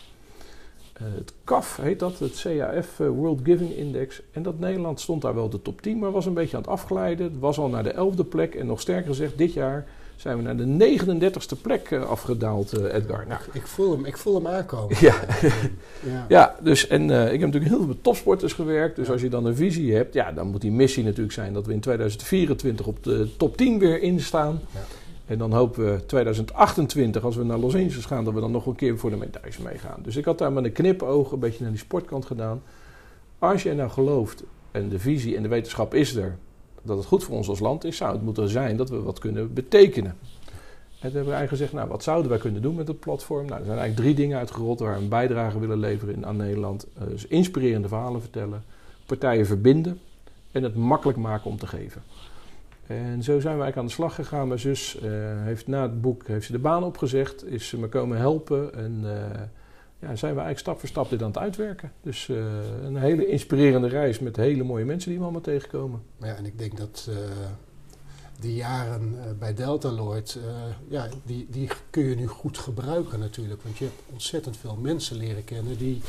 Uh, het CAF heet dat, het CAF uh, World Giving Index. En dat Nederland stond daar wel de top 10, maar was een beetje aan het afglijden. Het was al naar de 11e plek en nog sterker gezegd, dit jaar zijn we naar de 39ste plek uh, afgedaald, Edgar. Nou, ik, voel hem, ik voel hem aankomen. Ja, ja. ja dus en ik heb natuurlijk heel veel met topsporters gewerkt. Dus als je dan een visie hebt, ja, dan moet die missie natuurlijk zijn dat we in 2024 op de top 10 weer instaan. Ja. En dan hopen we 2028, als we naar Los Angeles gaan, dat we dan nog een keer voor de medailles meegaan. Dus ik had daar met een knipoog een beetje naar die sportkant gedaan. Als je nou gelooft, en de visie en de wetenschap is er, dat het goed voor ons als land is, zou het moeten zijn dat we wat kunnen betekenen. En toen hebben wij gezegd, nou, wat zouden wij kunnen doen met het platform? Nou, er zijn eigenlijk drie dingen uitgerold waar we een bijdrage willen leveren aan Nederland. Uh, dus inspirerende verhalen vertellen, partijen verbinden en het makkelijk maken om te geven. En zo zijn we eigenlijk aan de slag gegaan. Mijn zus uh, heeft na het boek heeft ze de baan opgezegd, is ze me komen helpen en uh, ja, zijn we eigenlijk stap voor stap dit aan het uitwerken. Dus uh, een hele inspirerende reis met hele mooie mensen die we allemaal tegenkomen. Ja, en ik denk dat die jaren bij Delta Lloyd, ja, die, die kun je nu goed gebruiken natuurlijk. Want je hebt ontzettend veel mensen leren kennen die,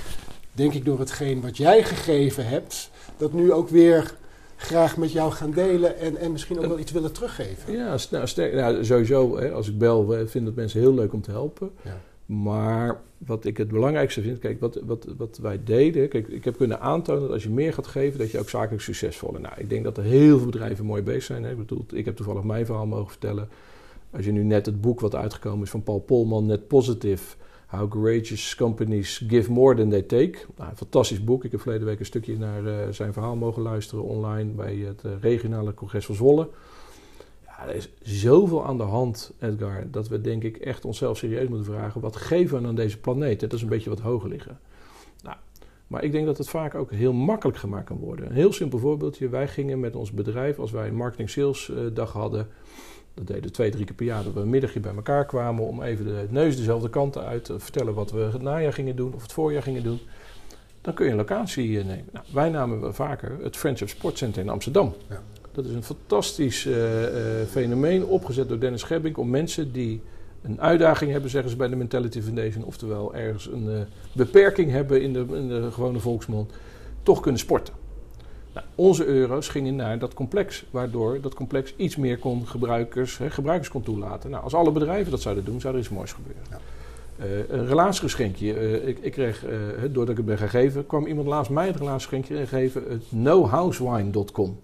denk ik door hetgeen wat jij gegeven hebt, dat nu ook weer graag met jou gaan delen en, en misschien ook wel iets willen teruggeven. Ja, nou, sterk, nou, sowieso. Hè, als ik bel, vind dat mensen heel leuk om te helpen. Ja. Maar wat ik het belangrijkste vind, kijk, wat, wat, wat wij deden. Kijk, ik heb kunnen aantonen dat als je meer gaat geven, dat je ook zakelijk succesvol bent. Nou, ik denk dat er heel veel bedrijven mooi bezig zijn. Hè. Ik, bedoel, ik heb toevallig mijn verhaal mogen vertellen. Als je nu net het boek wat uitgekomen is van Paul Polman, Net Positive How Courageous Companies Give More Than They Take. Nou, een fantastisch boek. Ik heb verleden week een stukje naar uh, zijn verhaal mogen luisteren online bij het uh, regionale congres van Zwolle. Ja, er is zoveel aan de hand, Edgar, dat we denk ik echt onszelf serieus moeten vragen: wat geven we aan deze planeet? Dat is een beetje wat hoger liggen. Nou, maar ik denk dat het vaak ook heel makkelijk gemaakt kan worden. Een heel simpel voorbeeldje: wij gingen met ons bedrijf, als wij een marketing sales uh, dag hadden dat deden we twee, drie keer per jaar dat we een middagje bij elkaar kwamen om even de neus dezelfde kanten uit te vertellen wat we het najaar gingen doen of het voorjaar gingen doen. Dan kun je een locatie eh, nemen. Nou, wij namen vaker het Friendship Sportcenter in Amsterdam. Ja. Dat is een fantastisch uh, uh, fenomeen opgezet door Dennis Gebbink om mensen die een uitdaging hebben, zeggen ze bij de Mentality Foundation, oftewel ergens een uh, beperking hebben in de, in de gewone volksmond, toch kunnen sporten. Nou, onze euro's gingen naar dat complex, waardoor dat complex iets meer kon gebruikers, hè, gebruikers kon toelaten. Nou, als alle bedrijven dat zouden doen, zou er iets moois gebeuren. Ja. Uh, een relatiegeschenkje. Uh, ik, ik, kreeg, uh, doordat ik het ben gegeven, kwam iemand laatst mij het relatiegeschenkje geven. Het nohousewine.com.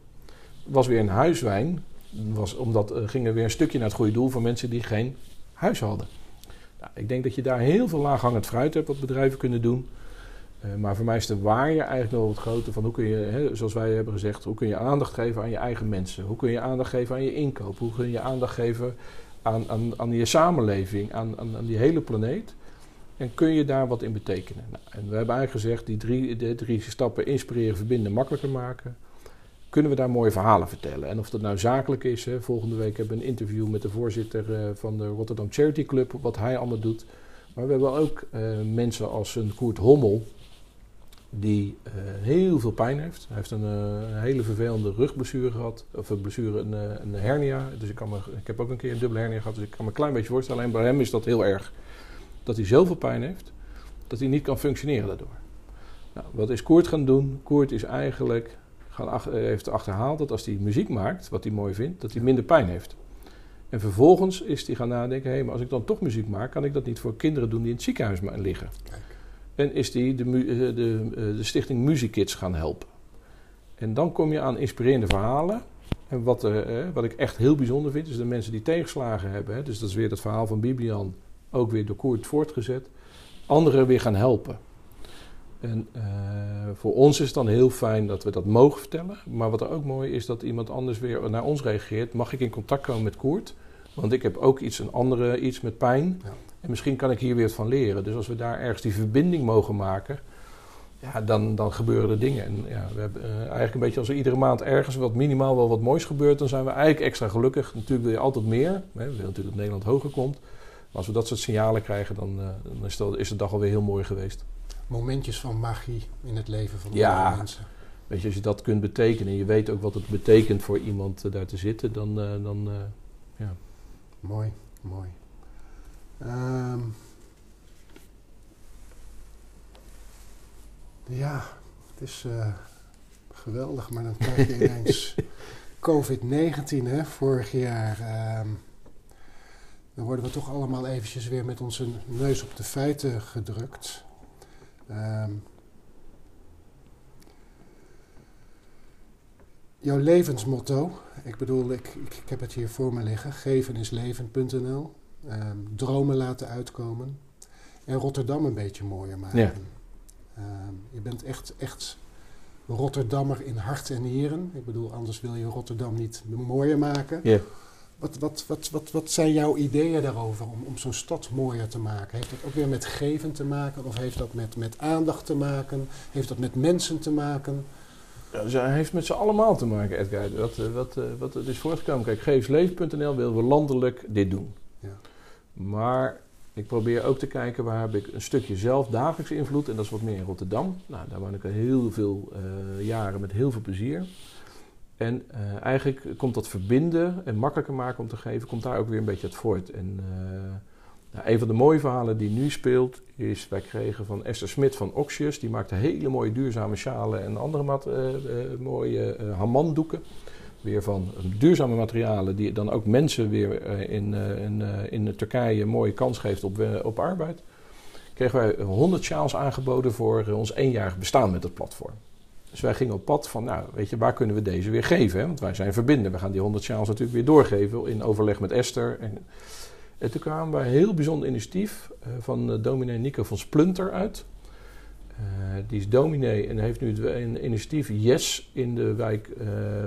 was weer een huiswijn. Was, omdat ging er weer een stukje naar het goede doel voor mensen die geen huis hadden. Nou, ik denk dat je daar heel veel laaghangend fruit hebt wat bedrijven kunnen doen. Uh, maar voor mij is de waarde eigenlijk nog wat groter van hoe kun je, hè, zoals wij hebben gezegd, hoe kun je aandacht geven aan je eigen mensen? Hoe kun je aandacht geven aan je inkoop? Hoe kun je aandacht geven aan, aan, aan je samenleving, aan, aan, aan die hele planeet? En kun je daar wat in betekenen? Nou, en we hebben eigenlijk gezegd, die drie, de drie stappen inspireren, verbinden, makkelijker maken. Kunnen we daar mooie verhalen vertellen? En of dat nou zakelijk is, hè, volgende week hebben we een interview met de voorzitter uh, van de Rotterdam Charity Club, wat hij allemaal doet. Maar we hebben ook uh, mensen als een Koert Hommel, die uh, heel veel pijn heeft. Hij heeft een, uh, hele vervelende rugblessure gehad, of een blessure, een, uh, een hernia. Dus ik, kan me, ik heb ook een keer een dubbele hernia gehad, dus ik kan me een klein beetje voorstellen. Alleen bij hem is dat heel erg. Dat hij zoveel pijn heeft, dat hij niet kan functioneren daardoor. Nou, wat is Koert gaan doen? Koert is eigenlijk gaan ach, heeft achterhaald dat als hij muziek maakt, wat hij mooi vindt, dat hij minder pijn heeft. En vervolgens is hij gaan nadenken, hé, hey, maar als ik dan toch muziek maak, kan ik dat niet voor kinderen doen die in het ziekenhuis liggen. Kijk. Is die de, de, de, eh, de stichting Muzikids gaan helpen. En dan kom je aan inspirerende verhalen. En wat, eh, wat ik echt heel bijzonder vind, is de mensen die tegenslagen hebben. Hè, dus dat is weer het verhaal van Bibian, ook weer door Koert voortgezet. Anderen weer gaan helpen. En voor ons is het dan heel fijn dat we dat mogen vertellen. Maar wat er ook mooi is, dat iemand anders weer naar ons reageert. Mag ik in contact komen met Koert? Want ik heb ook iets, een andere iets met pijn. Ja. En misschien kan ik hier weer van leren. Dus als we daar ergens die verbinding mogen maken, ja, dan, dan gebeuren er dingen. En ja, we hebben uh, eigenlijk een beetje als er iedere maand ergens wat minimaal wel wat moois gebeurt, dan zijn we eigenlijk extra gelukkig. Natuurlijk wil je altijd meer. Hè. We willen natuurlijk dat Nederland hoger komt. Maar als we dat soort signalen krijgen, dan, uh, dan is, dat, is de dag alweer heel mooi geweest. Momentjes van magie in het leven van ja, mensen. Weet je, als je dat kunt betekenen en je weet ook wat het betekent voor iemand uh, daar te zitten, dan, dan ja. Mooi, mooi. Ehm, ja, het is eh, geweldig, maar dan krijg je ineens COVID-19, hè, vorig jaar. Ehm, dan worden we toch allemaal eventjes weer met onze neus op de feiten gedrukt. Ehm, jouw levensmotto, ik bedoel, ik, ik, ik, heb het hier voor me liggen, gevenisleven.nl. Ehm, dromen laten uitkomen en Rotterdam een beetje mooier maken. Ja. Ehm, je bent echt, echt Rotterdammer in hart en nieren. Ik bedoel, anders wil je Rotterdam niet mooier maken. Ja. Wat, wat, wat, wat, wat zijn jouw ideeën daarover om, om zo'n stad mooier te maken? Heeft dat ook weer met geven te maken? Of heeft dat met, met aandacht te maken? Heeft dat met mensen te maken? Ja, dus hij heeft met z'n allemaal te maken, Edgar. Wat, eh, wat, eh, wat het is voortgekomen. Kijk, geefsleven.nl willen we landelijk dit doen. Ja. Maar ik probeer ook te kijken waar heb ik een stukje zelf dagelijks invloed. En dat is wat meer in Rotterdam. Nou, daar woon ik al heel veel eh, jaren met heel veel plezier. En uh, eigenlijk komt dat verbinden en makkelijker maken om te geven, komt daar ook weer een beetje uit voort. En uh, nou, een van de mooie verhalen die nu speelt, is wij kregen van Esther Smit van Oxius. Die maakte hele mooie duurzame schalen en andere mat, mooie hamanddoeken. Weer van duurzame materialen, die dan ook mensen weer in, in, in Turkije een mooie kans geeft op, op arbeid. Kregen wij 100 sjaals aangeboden voor ons eenjarig bestaan met het platform. Dus wij gingen op pad van, nou, weet je, waar kunnen we deze weer geven? Hè? Want wij zijn verbinden. We gaan die 100 sjaals natuurlijk weer doorgeven in overleg met Esther. En, en toen kwamen we een heel bijzonder initiatief van dominee Nico van Splunter uit. Uh, die is dominee en heeft nu een initiatief Yes in de wijk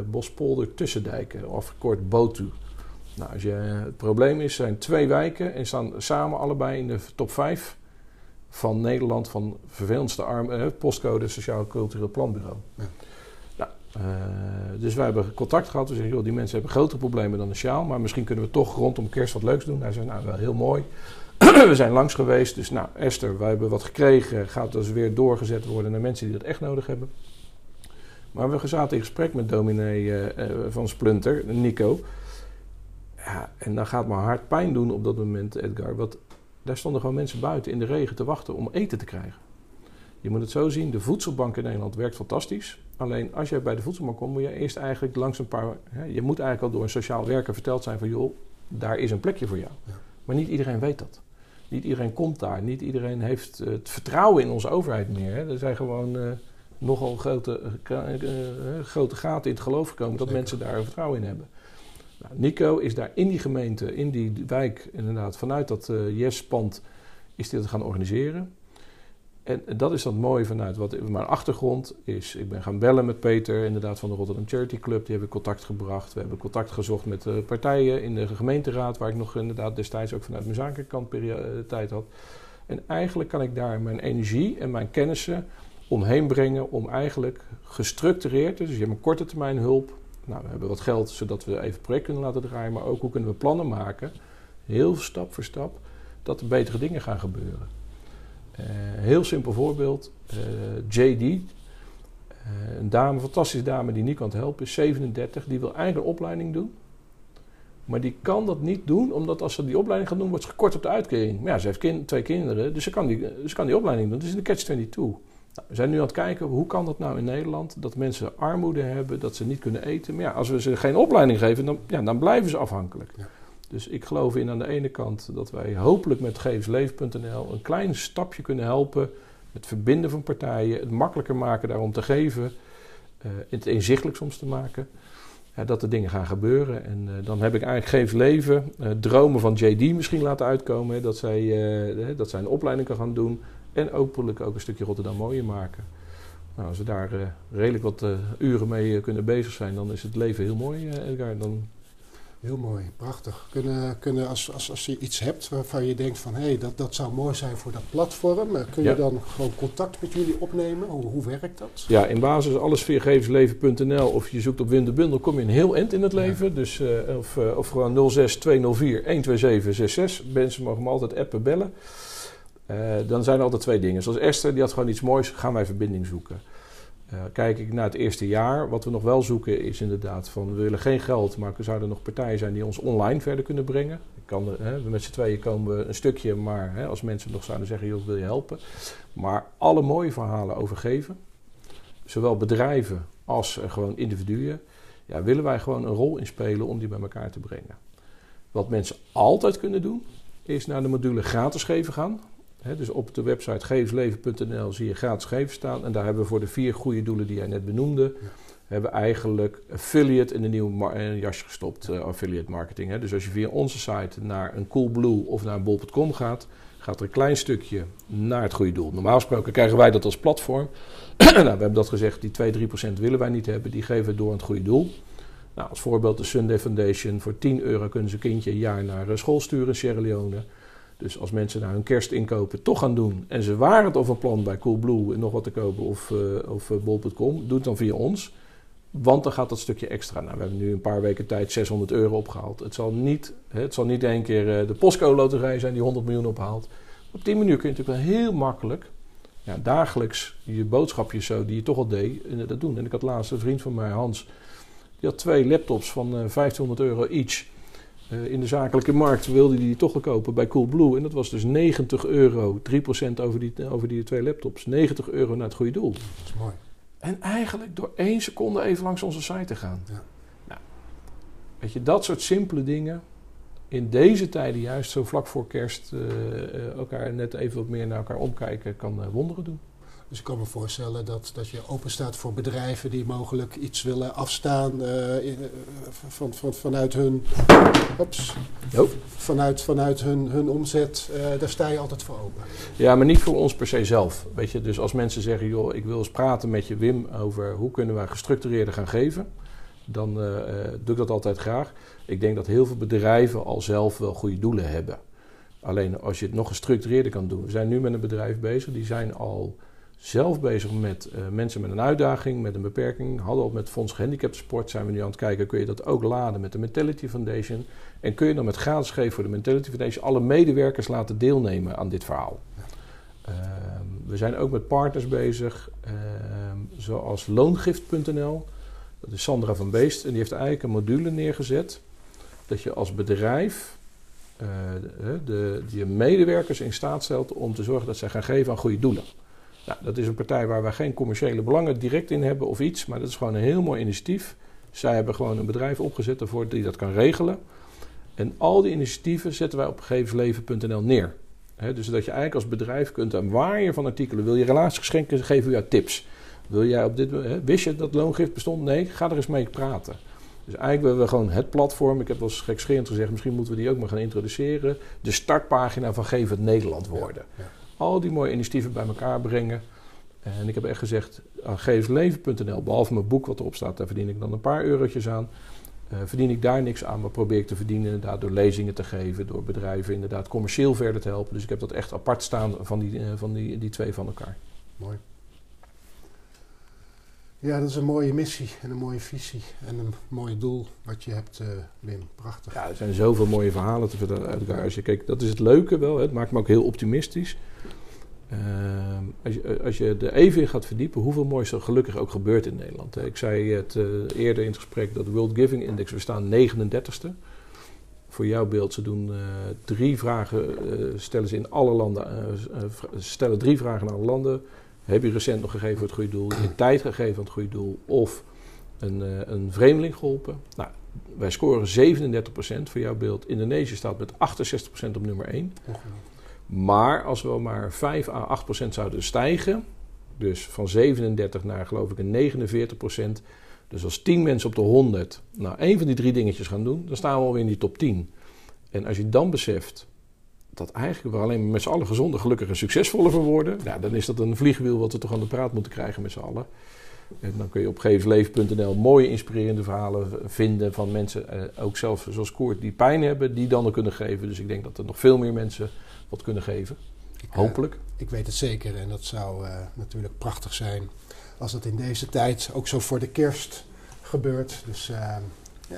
Bospolder Tussendijken, afgekort BOTU. Nou, als je, het probleem is, er zijn twee wijken en staan samen allebei in de top 5 van Nederland van vervelendste arm, eh, postcode Sociaal Cultureel Planbureau. Ja. Nou, uh, dus wij hebben contact gehad. We zeggen, joh, die mensen hebben grotere problemen dan een sjaal, maar misschien kunnen we toch rondom kerst wat leuks doen. Hij zei, nou, wel heel mooi. we zijn langs geweest, dus nou, Esther, wij hebben wat gekregen. Gaat dus weer doorgezet worden naar mensen die dat echt nodig hebben. Maar we zaten in gesprek met dominee uh, van Splunter, Nico. Ja, en dan gaat mijn hart pijn doen op dat moment, Edgar. Wat daar stonden gewoon mensen buiten in de regen te wachten om eten te krijgen. Je moet het zo zien, de voedselbank in Nederland werkt fantastisch. Alleen als je bij de voedselbank komt, moet je eerst eigenlijk langs een paar... Hè, je moet eigenlijk al door een sociaal werker verteld zijn van... joh, daar is een plekje voor jou. Ja. Maar niet iedereen weet dat. Niet iedereen komt daar. Niet iedereen heeft het vertrouwen in onze overheid meer. Hè. Er zijn gewoon uh, nogal grote, uh, uh, grote gaten in het geloof gekomen... dat mensen daar vertrouwen in hebben. Nou, Nico is daar in die gemeente, in die wijk, inderdaad, vanuit dat uh, Yes-pand, is dit gaan organiseren. En dat is dan mooi vanuit wat mijn achtergrond is. Ik ben gaan bellen met Peter, inderdaad van de Rotterdam Charity Club. Die hebben contact gebracht. We hebben contact gezocht met uh, partijen in de gemeenteraad, waar ik nog inderdaad destijds ook vanuit mijn zakelijke tijd had. En eigenlijk kan ik daar mijn energie en mijn kennissen omheen brengen om eigenlijk gestructureerd, dus je hebt een korte termijn hulp, nou, we hebben wat geld zodat we even project kunnen laten draaien, maar ook hoe kunnen we plannen maken, heel stap voor stap, dat er betere dingen gaan gebeuren. Uh, heel simpel voorbeeld, uh, JD, uh, een dame, fantastische dame die niet kan helpen, is 37, die wil eigenlijk een opleiding doen. Maar die kan dat niet doen, omdat als ze die opleiding gaat doen, wordt ze gekort op de uitkering. Maar ja, ze heeft twee kinderen, dus ze kan, die, ze kan die opleiding doen. Dus in de catch-22. Nou, we zijn nu aan het kijken, hoe kan dat nou in Nederland? Dat mensen armoede hebben, dat ze niet kunnen eten. Maar ja, als we ze geen opleiding geven, dan, ja, dan blijven ze afhankelijk. Ja. Dus ik geloof in aan de ene kant dat wij hopelijk met gevensleven.nl een klein stapje kunnen helpen. Het verbinden van partijen, het makkelijker maken daarom te geven. Uh, het inzichtelijk soms te maken. Ja, dat er dingen gaan gebeuren. En uh, dan heb ik eigenlijk Geef Leven, uh, dromen van JD misschien laten uitkomen. Dat, zij, dat zij een opleiding kan gaan doen. En hopelijk ook een stukje Rotterdam mooier maken. Nou, als we daar uh, redelijk wat uh, uren mee uh, kunnen bezig zijn, dan is het leven heel mooi, Edgar. Dan... Heel mooi, prachtig. Kunnen, kunnen als, als, als je iets hebt waarvan je denkt van hé, hey, dat, dat zou mooi zijn voor dat platform, kun je ja. dan gewoon contact met jullie opnemen? Hoe, hoe werkt dat? Ja, in basis alles via gevensleven.nl of je zoekt op Wim de Bundel, kom je een heel eind in het leven. Ja. Dus, of, of gewoon 06 204 12766. Mensen mogen me altijd appen, bellen. Uh, dan zijn er altijd twee dingen. Zoals Esther, die had gewoon iets moois, gaan wij verbinding zoeken. Uh, kijk ik naar het eerste jaar, wat we nog wel zoeken is inderdaad van we willen geen geld, maar er zouden nog partijen zijn die ons online verder kunnen brengen. Kan, hè, met z'n tweeën komen we een stukje, maar hè, als mensen nog zouden zeggen, joh, wil je helpen? Maar alle mooie verhalen over geven, zowel bedrijven als gewoon individuen, ja, willen wij gewoon een rol in spelen om die bij elkaar te brengen. Wat mensen altijd kunnen doen, is naar de module gratis geven gaan. Dus op de website gevensleven.nl zie je gratis geven staan. En daar hebben we voor de vier goede doelen die jij net benoemde, hebben we eigenlijk affiliate in een nieuw jasje gestopt, uh, affiliate marketing. Dus als je via onze site naar een Coolblue of naar een bol.com gaat, gaat er een klein stukje naar het goede doel. Normaal gesproken krijgen wij dat als platform. nou, we hebben dat gezegd, die 2-3% willen wij niet hebben, die geven we door aan het goede doel. Nou, als voorbeeld de Sunday Foundation. Voor 10 euro kunnen ze een kindje een jaar naar eh, school sturen in Sierra Leone. Dus als mensen naar hun kerstinkopen toch gaan doen en ze waren het over plan bij Coolblue en nog wat te kopen of, uh, of uh, bol.com, doe het dan via ons. Want dan gaat dat stukje extra. Nou, we hebben nu een paar weken tijd 600 euro opgehaald. Het zal niet, het zal niet één keer uh, de Postco-loterij zijn die 100 miljoen ophaalt. Op die manier kun je natuurlijk wel heel makkelijk ja, dagelijks je boodschapjes zo die je toch al deed, dat doen. En ik had laatst een vriend van mij, Hans, die had twee laptops van 1500 eh, euro each. Uh, in de zakelijke markt wilde hij die toch wel kopen bij Coolblue. En dat was dus 90 euro, 3% over die, over die twee laptops. 90 euro naar het goede doel. Dat is mooi. En eigenlijk door één seconde even langs onze site te gaan. Ja. Nou, weet je, dat soort simpele dingen. In deze tijden, juist zo vlak voor kerst, uh, elkaar net even wat meer naar elkaar omkijken, kan wonderen doen. Dus ik kan me voorstellen dat, dat je open staat voor bedrijven die mogelijk iets willen afstaan uh, van, van, vanuit hun, ops, vanuit, vanuit hun, hun omzet. Uh, daar sta je altijd voor open. Ja, maar niet voor ons per se zelf. Weet je, dus als mensen zeggen, joh, ik wil eens praten met je Wim over hoe kunnen we gestructureerder gaan geven. Dan doe ik dat altijd graag. Ik denk dat heel veel bedrijven al zelf wel goede doelen hebben. Alleen als je het nog gestructureerder kan doen. We zijn nu met een bedrijf bezig, die zijn al zelf bezig met uh, mensen met een uitdaging, met een beperking. Hadden al met Fonds Gehandicapten Sport zijn we nu aan het kijken, kun je dat ook laden met de Mentality Foundation. En kun je dan met gratis geven voor de Mentality Foundation alle medewerkers laten deelnemen aan dit verhaal. Uh, we zijn ook met partners bezig, uh, zoals loongift.nl. Dat is Sandra van Beest en die heeft eigenlijk een module neergezet. Dat je als bedrijf eh, de, de, je medewerkers in staat stelt om te zorgen dat zij gaan geven aan goede doelen. Nou, dat is een partij waar wij geen commerciële belangen direct in hebben of iets, maar dat is gewoon een heel mooi initiatief. Zij hebben gewoon een bedrijf opgezet ervoor die dat kan regelen. En al die initiatieven zetten wij op gegevensleven.nl neer. dus dat je eigenlijk als bedrijf kunt aan waaier van artikelen. Wil je relatiegeschenken, geven we jou tips. Wil jij op dit, wist je dat loongift bestond? Nee, ga er eens mee praten. Dus eigenlijk willen we gewoon het platform. Ik heb wel eens gekscherend gezegd, misschien moeten we die ook maar gaan introduceren. De startpagina van Geef het Nederland worden. Ja al die mooie initiatieven bij elkaar brengen. En ik heb echt gezegd, aan geefsleven.nl, behalve mijn boek wat erop staat, daar verdien ik dan een paar eurotjes aan. Uh, verdien ik daar niks aan, maar probeer ik te verdienen inderdaad door lezingen te geven, door bedrijven inderdaad commercieel verder te helpen. Dus ik heb dat echt apart staan van die, uh, van die, die twee van elkaar. Mooi. Ja, dat is een mooie missie en een mooie visie en een mooi doel wat je hebt, uh, Wim. Prachtig. Ja, er zijn zoveel mooie verhalen te vertellen uit elkaar. Als je kijkt, dat is het leuke wel. Hè. Het maakt me ook heel optimistisch. Ehm, als, je, als je er even in gaat verdiepen, hoeveel moois er gelukkig ook gebeurt in Nederland. Ik zei het eerder in het gesprek dat de World Giving Index, we staan 39ste. Voor jouw beeld, ze doen drie vragen, stellen ze in alle landen, stellen drie vragen aan alle landen. Heb je recent nog gegeven voor het goede doel? Je tijd gegeven aan het goede doel? Of een, een vreemdeling geholpen? Nou, wij scoren 37% voor jouw beeld. Indonesië staat met 68% op nummer 1. Maar als we maar 5 à 8 procent zouden stijgen, dus van 37 naar geloof ik een 49 procent. Dus als 10 mensen op de 100 nou één van die drie dingetjes gaan doen, dan staan we alweer in die top 10. En als je dan beseft dat eigenlijk we alleen met z'n allen gezonder, gelukkig en succesvoller van worden, ja, dan is dat een vliegwiel wat we toch aan de praat moeten krijgen met z'n allen. En dan kun je op gevensleven.nl mooie inspirerende verhalen vinden van mensen, eh, ook zelfs zoals Koert, die pijn hebben, die dan er kunnen geven. Dus ik denk dat er nog veel meer mensen wat kunnen geven. Eh, Hopelijk. ik weet het zeker en dat zou uh, natuurlijk prachtig zijn als het in deze tijd ook zo voor de kerst gebeurt. Dus, uh,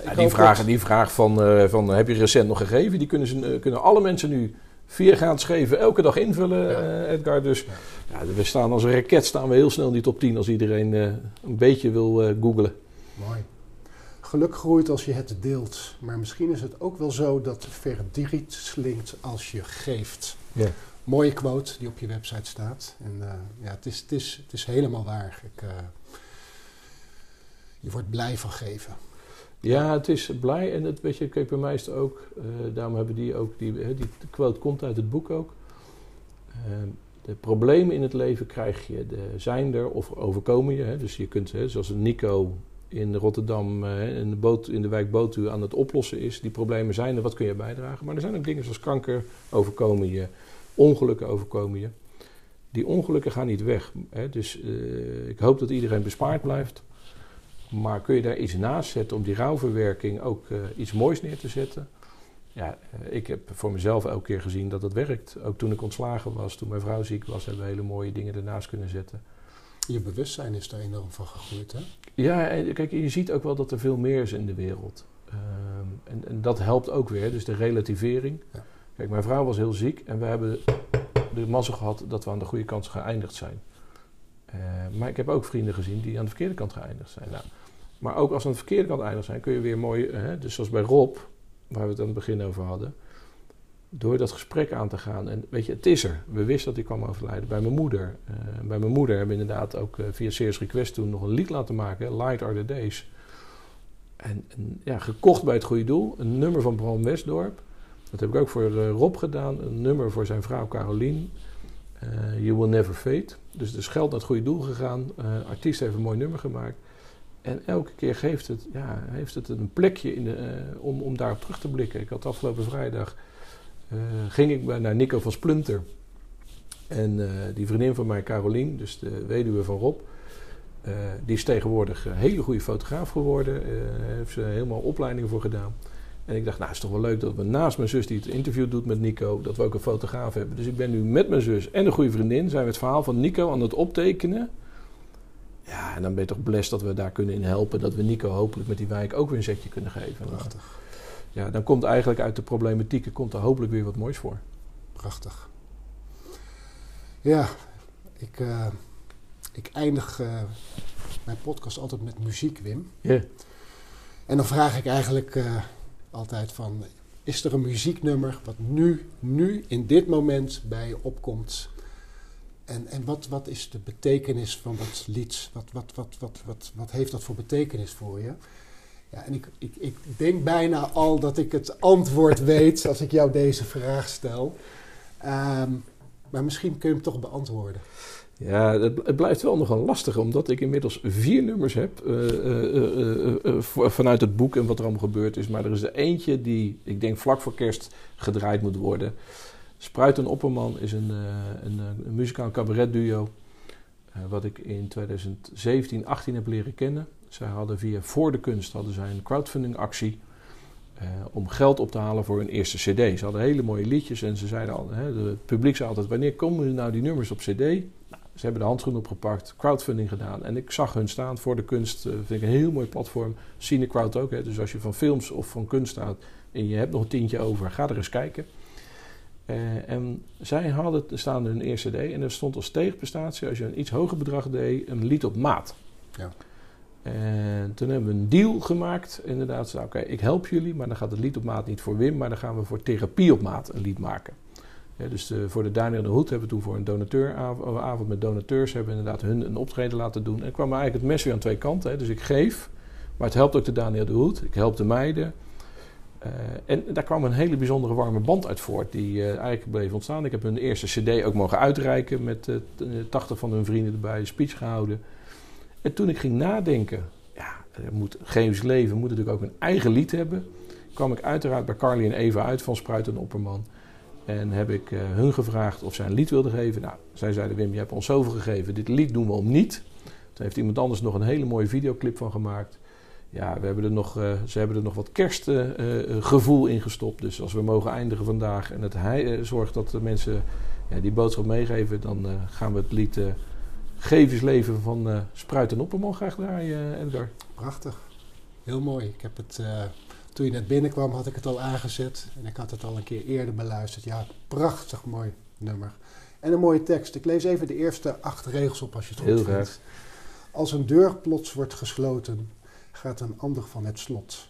ja, die, vraag, die vraag van, van heb je recent nog gegeven, die kunnen, ze, kunnen alle mensen nu viergaand geven, elke dag invullen, uh, Edgar. Dus ja. we staan als een raket staan we heel snel in die top 10 als iedereen uh, een beetje wil uh, googlen. Mooi. Geluk groeit als je het deelt. Maar misschien is het ook wel zo dat verdriet slinkt als je geeft. Ja. Mooie quote die op je website staat. En ja, het is, het, is, het is helemaal waar. Ik, je wordt blij van geven. Ja, het is blij en het, weet je, kijk, bij mij is ook, uh, daarom hebben die ook, die, die quote komt uit het boek ook. Uh, de problemen in het leven krijg je, de, zijn er of overkomen je. Hè, dus je kunt, hè, zoals Nico in Rotterdam uh, in, de boot, in de wijk Botu aan het oplossen is. Die problemen zijn er, wat kun je bijdragen? Maar er zijn ook dingen zoals kanker overkomen je, ongelukken overkomen je. Die ongelukken gaan niet weg. Hè, dus ik hoop dat iedereen bespaard blijft. Maar kun je daar iets naast zetten om die rouwverwerking ook uh, iets moois neer te zetten? Ja, uh, ik heb voor mezelf elke keer gezien dat dat werkt. Ook toen ik ontslagen was, toen mijn vrouw ziek was, hebben we hele mooie dingen ernaast kunnen zetten. Je bewustzijn is daar enorm van gegroeid, hè? Ja, en kijk, je ziet ook wel dat er veel meer is in de wereld. Um, en, en, dat helpt ook weer, dus de relativering. Ja. Kijk, mijn vrouw was heel ziek en we hebben de mazzel gehad dat we aan de goede kant geëindigd zijn. Uh, maar ik heb ook vrienden gezien die aan de verkeerde kant geëindigd zijn. Nou, maar ook als ze aan de verkeerde kant eindig zijn, kun je weer mooi, hè, dus zoals bij Rob, waar we het aan het begin over hadden, door dat gesprek aan te gaan. En weet je, het is er. We wisten dat hij kwam overlijden bij mijn moeder. Uh, bij mijn moeder hebben we inderdaad ook via Serious Request toen nog een lied laten maken, Light Are The Days. En, en, ja, gekocht bij het goede doel, een nummer van Bram Westdorp. Dat heb ik ook voor Rob gedaan, een nummer voor zijn vrouw Carolien. You Will Never Fade. Dus het is geld naar het goede doel gegaan. artiest heeft een mooi nummer gemaakt. En elke keer geeft het, ja, heeft het een plekje in de, uh, om, om daarop terug te blikken. Ik had afgelopen vrijdag, uh, ging ik naar Nico van Splunter. En uh, die vriendin van mij, Carolien, dus de weduwe van Rob, die is tegenwoordig een hele goede fotograaf geworden. Daar heeft ze helemaal opleidingen voor gedaan. En ik dacht, nou, het is toch wel leuk dat we naast mijn zus die het interview doet met Nico, dat we ook een fotograaf hebben. Dus ik ben nu met mijn zus en een goede vriendin, zijn we het verhaal van Nico aan het optekenen. Ja, en dan ben je toch blessed dat we daar kunnen in helpen. Dat we Nico hopelijk met die wijk ook weer een zetje kunnen geven. Prachtig. Ja, dan komt eigenlijk uit de problematiek komt er hopelijk weer wat moois voor. Prachtig. Ja, ik, uh, ik eindig uh, mijn podcast altijd met muziek, Wim. Ja. Yeah. En dan vraag ik eigenlijk uh, altijd van... Is er een muzieknummer wat nu, nu in dit moment bij je opkomt... En, en wat, wat is de betekenis van dat lied? Wat, wat, wat, wat, wat, wat heeft dat voor betekenis voor je? Ja, en ik, ik, ik denk bijna al dat ik het antwoord weet als ik jou deze vraag stel. Um, maar misschien kun je hem toch beantwoorden. Ja, het, blijft wel nogal lastig, omdat ik inmiddels vier nummers heb uh, uh, uh, vanuit het boek en wat er allemaal gebeurd is. Maar er is er eentje die, ik denk, vlak voor kerst gedraaid moet worden. Spruit en Opperman is een, een, een muzikaal cabaretduo. wat ik in 2017, 18 heb leren kennen. Zij hadden via Voor de Kunst hadden zij een crowdfunding actie. Om geld op te halen voor hun eerste CD. Ze hadden hele mooie liedjes en ze zeiden al, hè, het publiek zei altijd: wanneer komen nou die nummers op CD? Nou, ze hebben de handschoen opgepakt, crowdfunding gedaan. En ik zag hun staan voor de kunst. Uh, vind ik een heel mooi platform. Cinecrowd ook. Hè, dus als je van films of van kunst staat en je hebt nog een tientje over, ga er eens kijken. Uh, en zij hadden staan hun eerste D en er stond als tegenprestatie, als je een iets hoger bedrag deed, een lied op maat. Ja. En toen hebben we een deal gemaakt. Inderdaad, oké, ik help jullie, maar dan gaat het lied op maat niet voor Wim, maar dan gaan we voor therapie op maat een lied maken. Ja, dus de, voor de Daniel de Hoed hebben we toen voor een donateuravond met donateurs hebben inderdaad hun een optreden laten doen. En kwam eigenlijk het mes weer aan twee kanten. Hè. Dus ik geef, maar het helpt ook de Daniel de Hoed. Ik help de meiden. Uh, en daar kwam een hele bijzondere warme band uit voort, die eigenlijk bleef ontstaan. Ik heb hun eerste CD ook mogen uitreiken met uh, 80 van hun vrienden erbij, een speech gehouden. En toen ik ging nadenken, ja, moet, Chemisch Leven moet natuurlijk ook een eigen lied hebben, kwam ik uiteraard bij Carly en Eva uit van Spruit en Opperman. En heb ik hun gevraagd of zij een lied wilden geven. Nou, zij zeiden: Wim, je hebt ons zoveel gegeven, dit lied doen we om niet. Toen heeft iemand anders nog een hele mooie videoclip van gemaakt ja, we hebben er nog, uh, ze hebben er nog wat kerstgevoel uh, in gestopt. Dus als we mogen eindigen vandaag en het hij, zorgt dat de mensen ja, die boodschap meegeven, dan gaan we het lied Gevensleven van Spruit en Opperman graag draaien, Edgar. Prachtig. Heel mooi. Ik heb het Toen je net binnenkwam had ik het al aangezet en ik had het al een keer eerder beluisterd. Ja, prachtig mooi nummer. En een mooie tekst. Ik lees even de eerste acht regels op als je het goed Heel vindt. graag. Als een deur plots wordt gesloten, gaat een ander van het slot.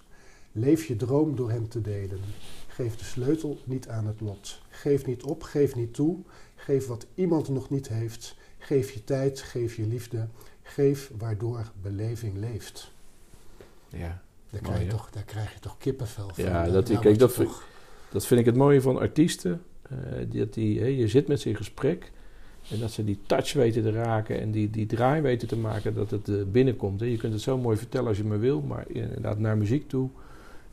Leef je droom door hem te delen. Geef de sleutel niet aan het lot. Geef niet op, geef niet toe. Geef wat iemand nog niet heeft. Geef je tijd, geef je liefde. Geef waardoor beleving leeft. Ja. Daar, Mooi, krijg, je toch, daar krijg je toch kippenvel van. Ja, dat- daar kijk, dat vind- toch- Dat vind ik het mooie van artiesten. die, dat die, je zit met ze in gesprek. En dat ze die touch weten te raken en die, die draai weten te maken dat het eh, binnenkomt. Hè. Je kunt het zo mooi vertellen als je maar wil, maar inderdaad naar muziek toe.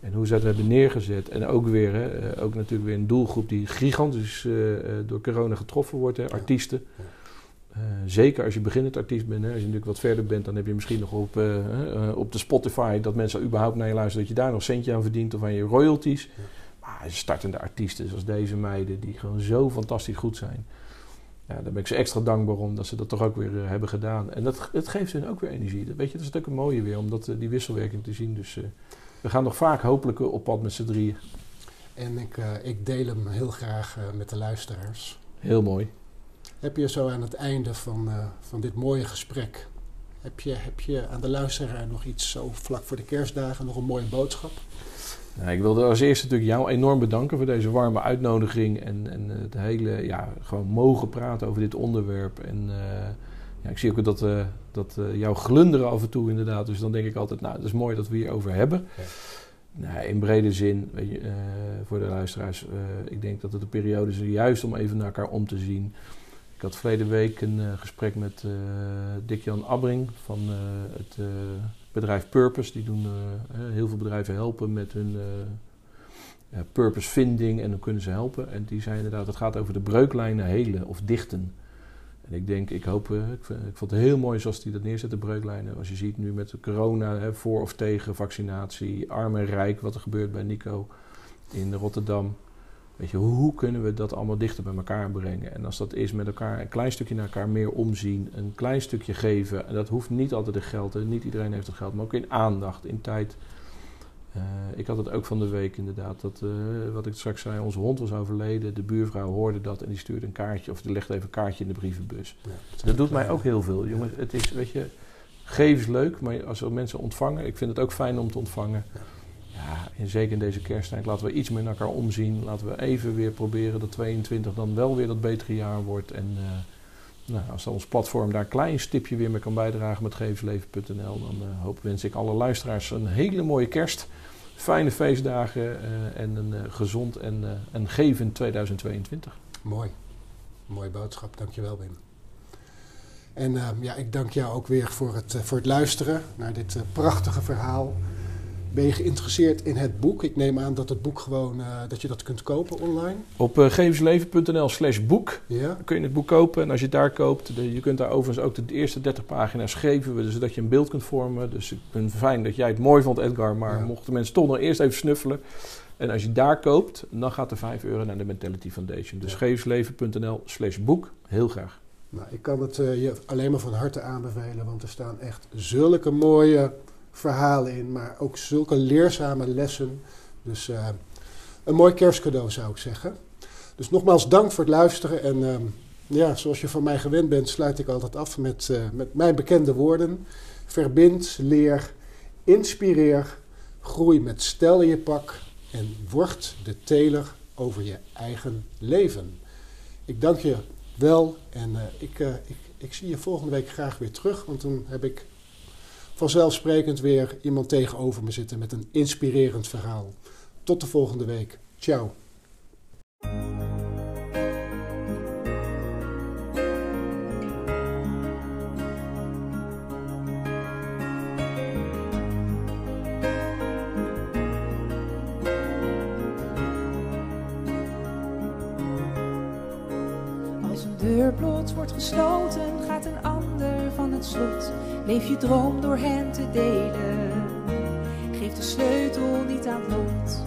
En hoe ze dat hebben neergezet. En ook weer, hè, eh, ook natuurlijk weer een doelgroep die gigantisch door corona getroffen wordt, hè, artiesten. ja. Eh, zeker als je beginnend artiest bent. Hè. Als je natuurlijk wat verder bent, dan heb je misschien nog op, eh, eh, op de Spotify dat mensen überhaupt naar je luisteren, dat je daar nog centje aan verdient of aan je royalties. Ja. Maar startende artiesten zoals deze meiden, die gewoon zo fantastisch goed zijn. Ja, daar ben ik ze extra dankbaar om dat ze dat toch ook weer hebben gedaan. En dat, het geeft hun ook weer energie. Dat, weet je, dat is ook een mooie weer, om dat, die wisselwerking te zien. Dus we gaan nog vaak hopelijk op pad met z'n drieën. En ik, ik deel hem heel graag met de luisteraars. Heel mooi. Heb je zo aan het einde van, eh, van dit mooie gesprek... Heb je, heb je aan de luisteraar nog iets zo vlak voor de kerstdagen... nog een mooie boodschap? Nou, ik wilde als eerste natuurlijk jou enorm bedanken voor deze warme uitnodiging. En, en het hele, ja, gewoon mogen praten over dit onderwerp. En eh, ja, ik zie ook dat, eh dat jouw glunderen af en toe inderdaad. Dus dan denk ik altijd, nou, het is mooi dat we hierover hebben. Ja. Nou, in brede zin, weet je, voor de luisteraars, ik denk dat het een periode is juist om even naar elkaar om te zien. Had verleden week een eh, gesprek met eh Dick-Jan Abbring van eh, het bedrijf Purpose. Die doen heel veel bedrijven helpen met hun purpose vinding en dan kunnen ze helpen. En die zei inderdaad, het gaat over de breuklijnen helen of dichten. En ik denk, ik hoop, ik, ik vond het heel mooi zoals hij dat neerzet, de breuklijnen. Als je ziet nu met de corona, hè, voor of tegen vaccinatie, arm en rijk, wat er gebeurt bij Nico in Rotterdam. Weet je, hoe kunnen we dat allemaal dichter bij elkaar brengen? En als dat is met elkaar een klein stukje naar elkaar meer omzien, een klein stukje geven. En dat hoeft niet altijd in geld, hè. niet iedereen heeft het geld, maar ook in aandacht, in tijd. Eh, ik had het ook van de week inderdaad, dat, eh, wat ik straks zei, onze hond was overleden. De buurvrouw hoorde dat en die stuurde een kaartje, of die legde even een kaartje in de brievenbus. Ja, Dat doet mij ook heel veel, jongens. Het is, weet je, geven is leuk, maar als er mensen ontvangen, ik vind het ook fijn om te ontvangen. Ja. Ja, en zeker in deze kersttijd, laten we iets meer naar elkaar omzien. Laten we even weer proberen dat 22 dan wel weer dat betere jaar wordt. En eh, nou, als ons platform daar een klein stipje weer mee kan bijdragen met gevensleven.nl, dan eh, hoop, wens ik alle luisteraars een hele mooie kerst. Fijne feestdagen eh, en een gezond en, en gevend 2022. Mooi. Mooie boodschap. Dankjewel, Wim. En ja, ik dank jou ook weer voor het, voor het luisteren naar dit prachtige verhaal. Ben je geïnteresseerd in het boek? Ik neem aan dat het boek gewoon, eh, dat je dat kunt kopen online. Op uh, gevensleven.nl slash boek Ja, kun je het boek kopen. En als je het daar koopt, de- je kunt daar overigens ook de eerste 30 pagina's geven, we, zodat je een beeld kunt vormen. Dus ik ben fijn dat jij het mooi vond, Edgar. Maar Ja. mochten mensen toch nog eerst even snuffelen. En als je daar koopt, dan gaat er 5 euro naar de Mentality Foundation. Dus Ja. gevensleven.nl slash boek. Heel graag. nou, ik kan het eh, je alleen maar van harte aanbevelen, want er staan echt zulke mooie verhalen in, maar ook zulke leerzame lessen. Dus eh, een mooi kerstcadeau zou ik zeggen. Dus nogmaals dank voor het luisteren en ehm, ja, zoals je van mij gewend bent, sluit ik altijd af met, eh, met mijn bekende woorden. Verbind, leer, inspireer, groei met stijl in je pak en word de teler over je eigen leven. Ik dank je wel en eh, ik, eh, ik, ik zie je volgende week graag weer terug, want dan heb ik vanzelfsprekend weer iemand tegenover me zitten met een inspirerend verhaal. Tot de volgende week. Ciao. Als een deur plots wordt gesloten, gaat een leef je droom door hen te delen. Geef de sleutel niet aan lot.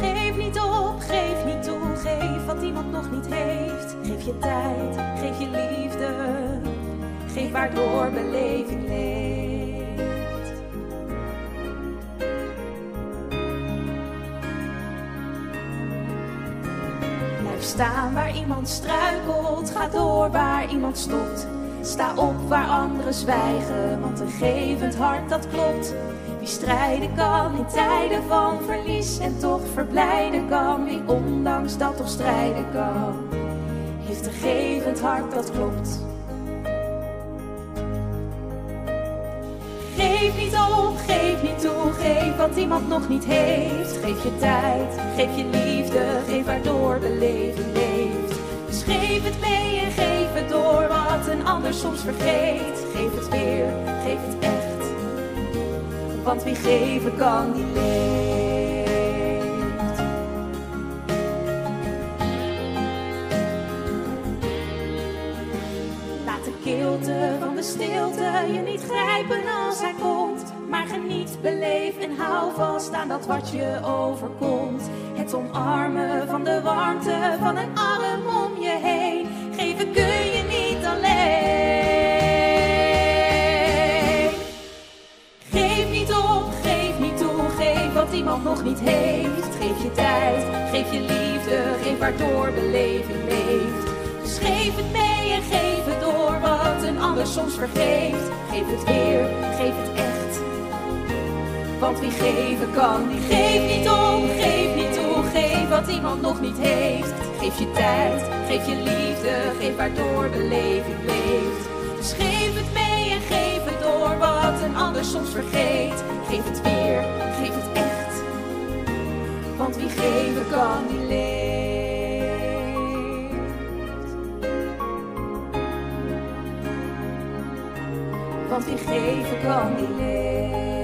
Geef niet op, geef niet toe, geef wat iemand nog niet heeft. Geef je tijd, geef je liefde, geef waardoor beleving leeft. Blijf staan waar iemand struikelt, ga door waar iemand stopt. Sta op waar anderen zwijgen, want een gevend hart dat klopt. Wie strijden kan in tijden van verlies en toch verblijden kan. Wie ondanks dat toch strijden kan, heeft een gevend hart dat klopt. Geef niet op, geef niet toe, geef wat iemand nog niet heeft. Geef je tijd, geef je liefde, geef waardoor de leven leeft. Dus geef het mee een ander soms vergeet. Geef het weer, geef het echt. Want wie geven kan, die leeft. Laat de kilte van de stilte je niet grijpen als hij komt. Maar geniet, beleef en hou vast aan dat wat je overkomt. Het omarmen van de warmte van een arm om je heen. Geven kun je nog niet heeft. Geef je tijd, geef je liefde, geef waardoor beleving leeft. Dus geef het mee en geef het door wat een ander soms vergeet. Geef het weer, geef het echt. Want wie geven kan, die geeft niet op, geef niet toe, geef wat iemand nog niet heeft. Geef je tijd, geef je liefde, geef waardoor beleving leeft. Dus geef het mee en geef het door wat een ander soms vergeet. Geef het weer, geef het echt. Want wie geven kan, die leeft. Want wie geven kan, die leeft.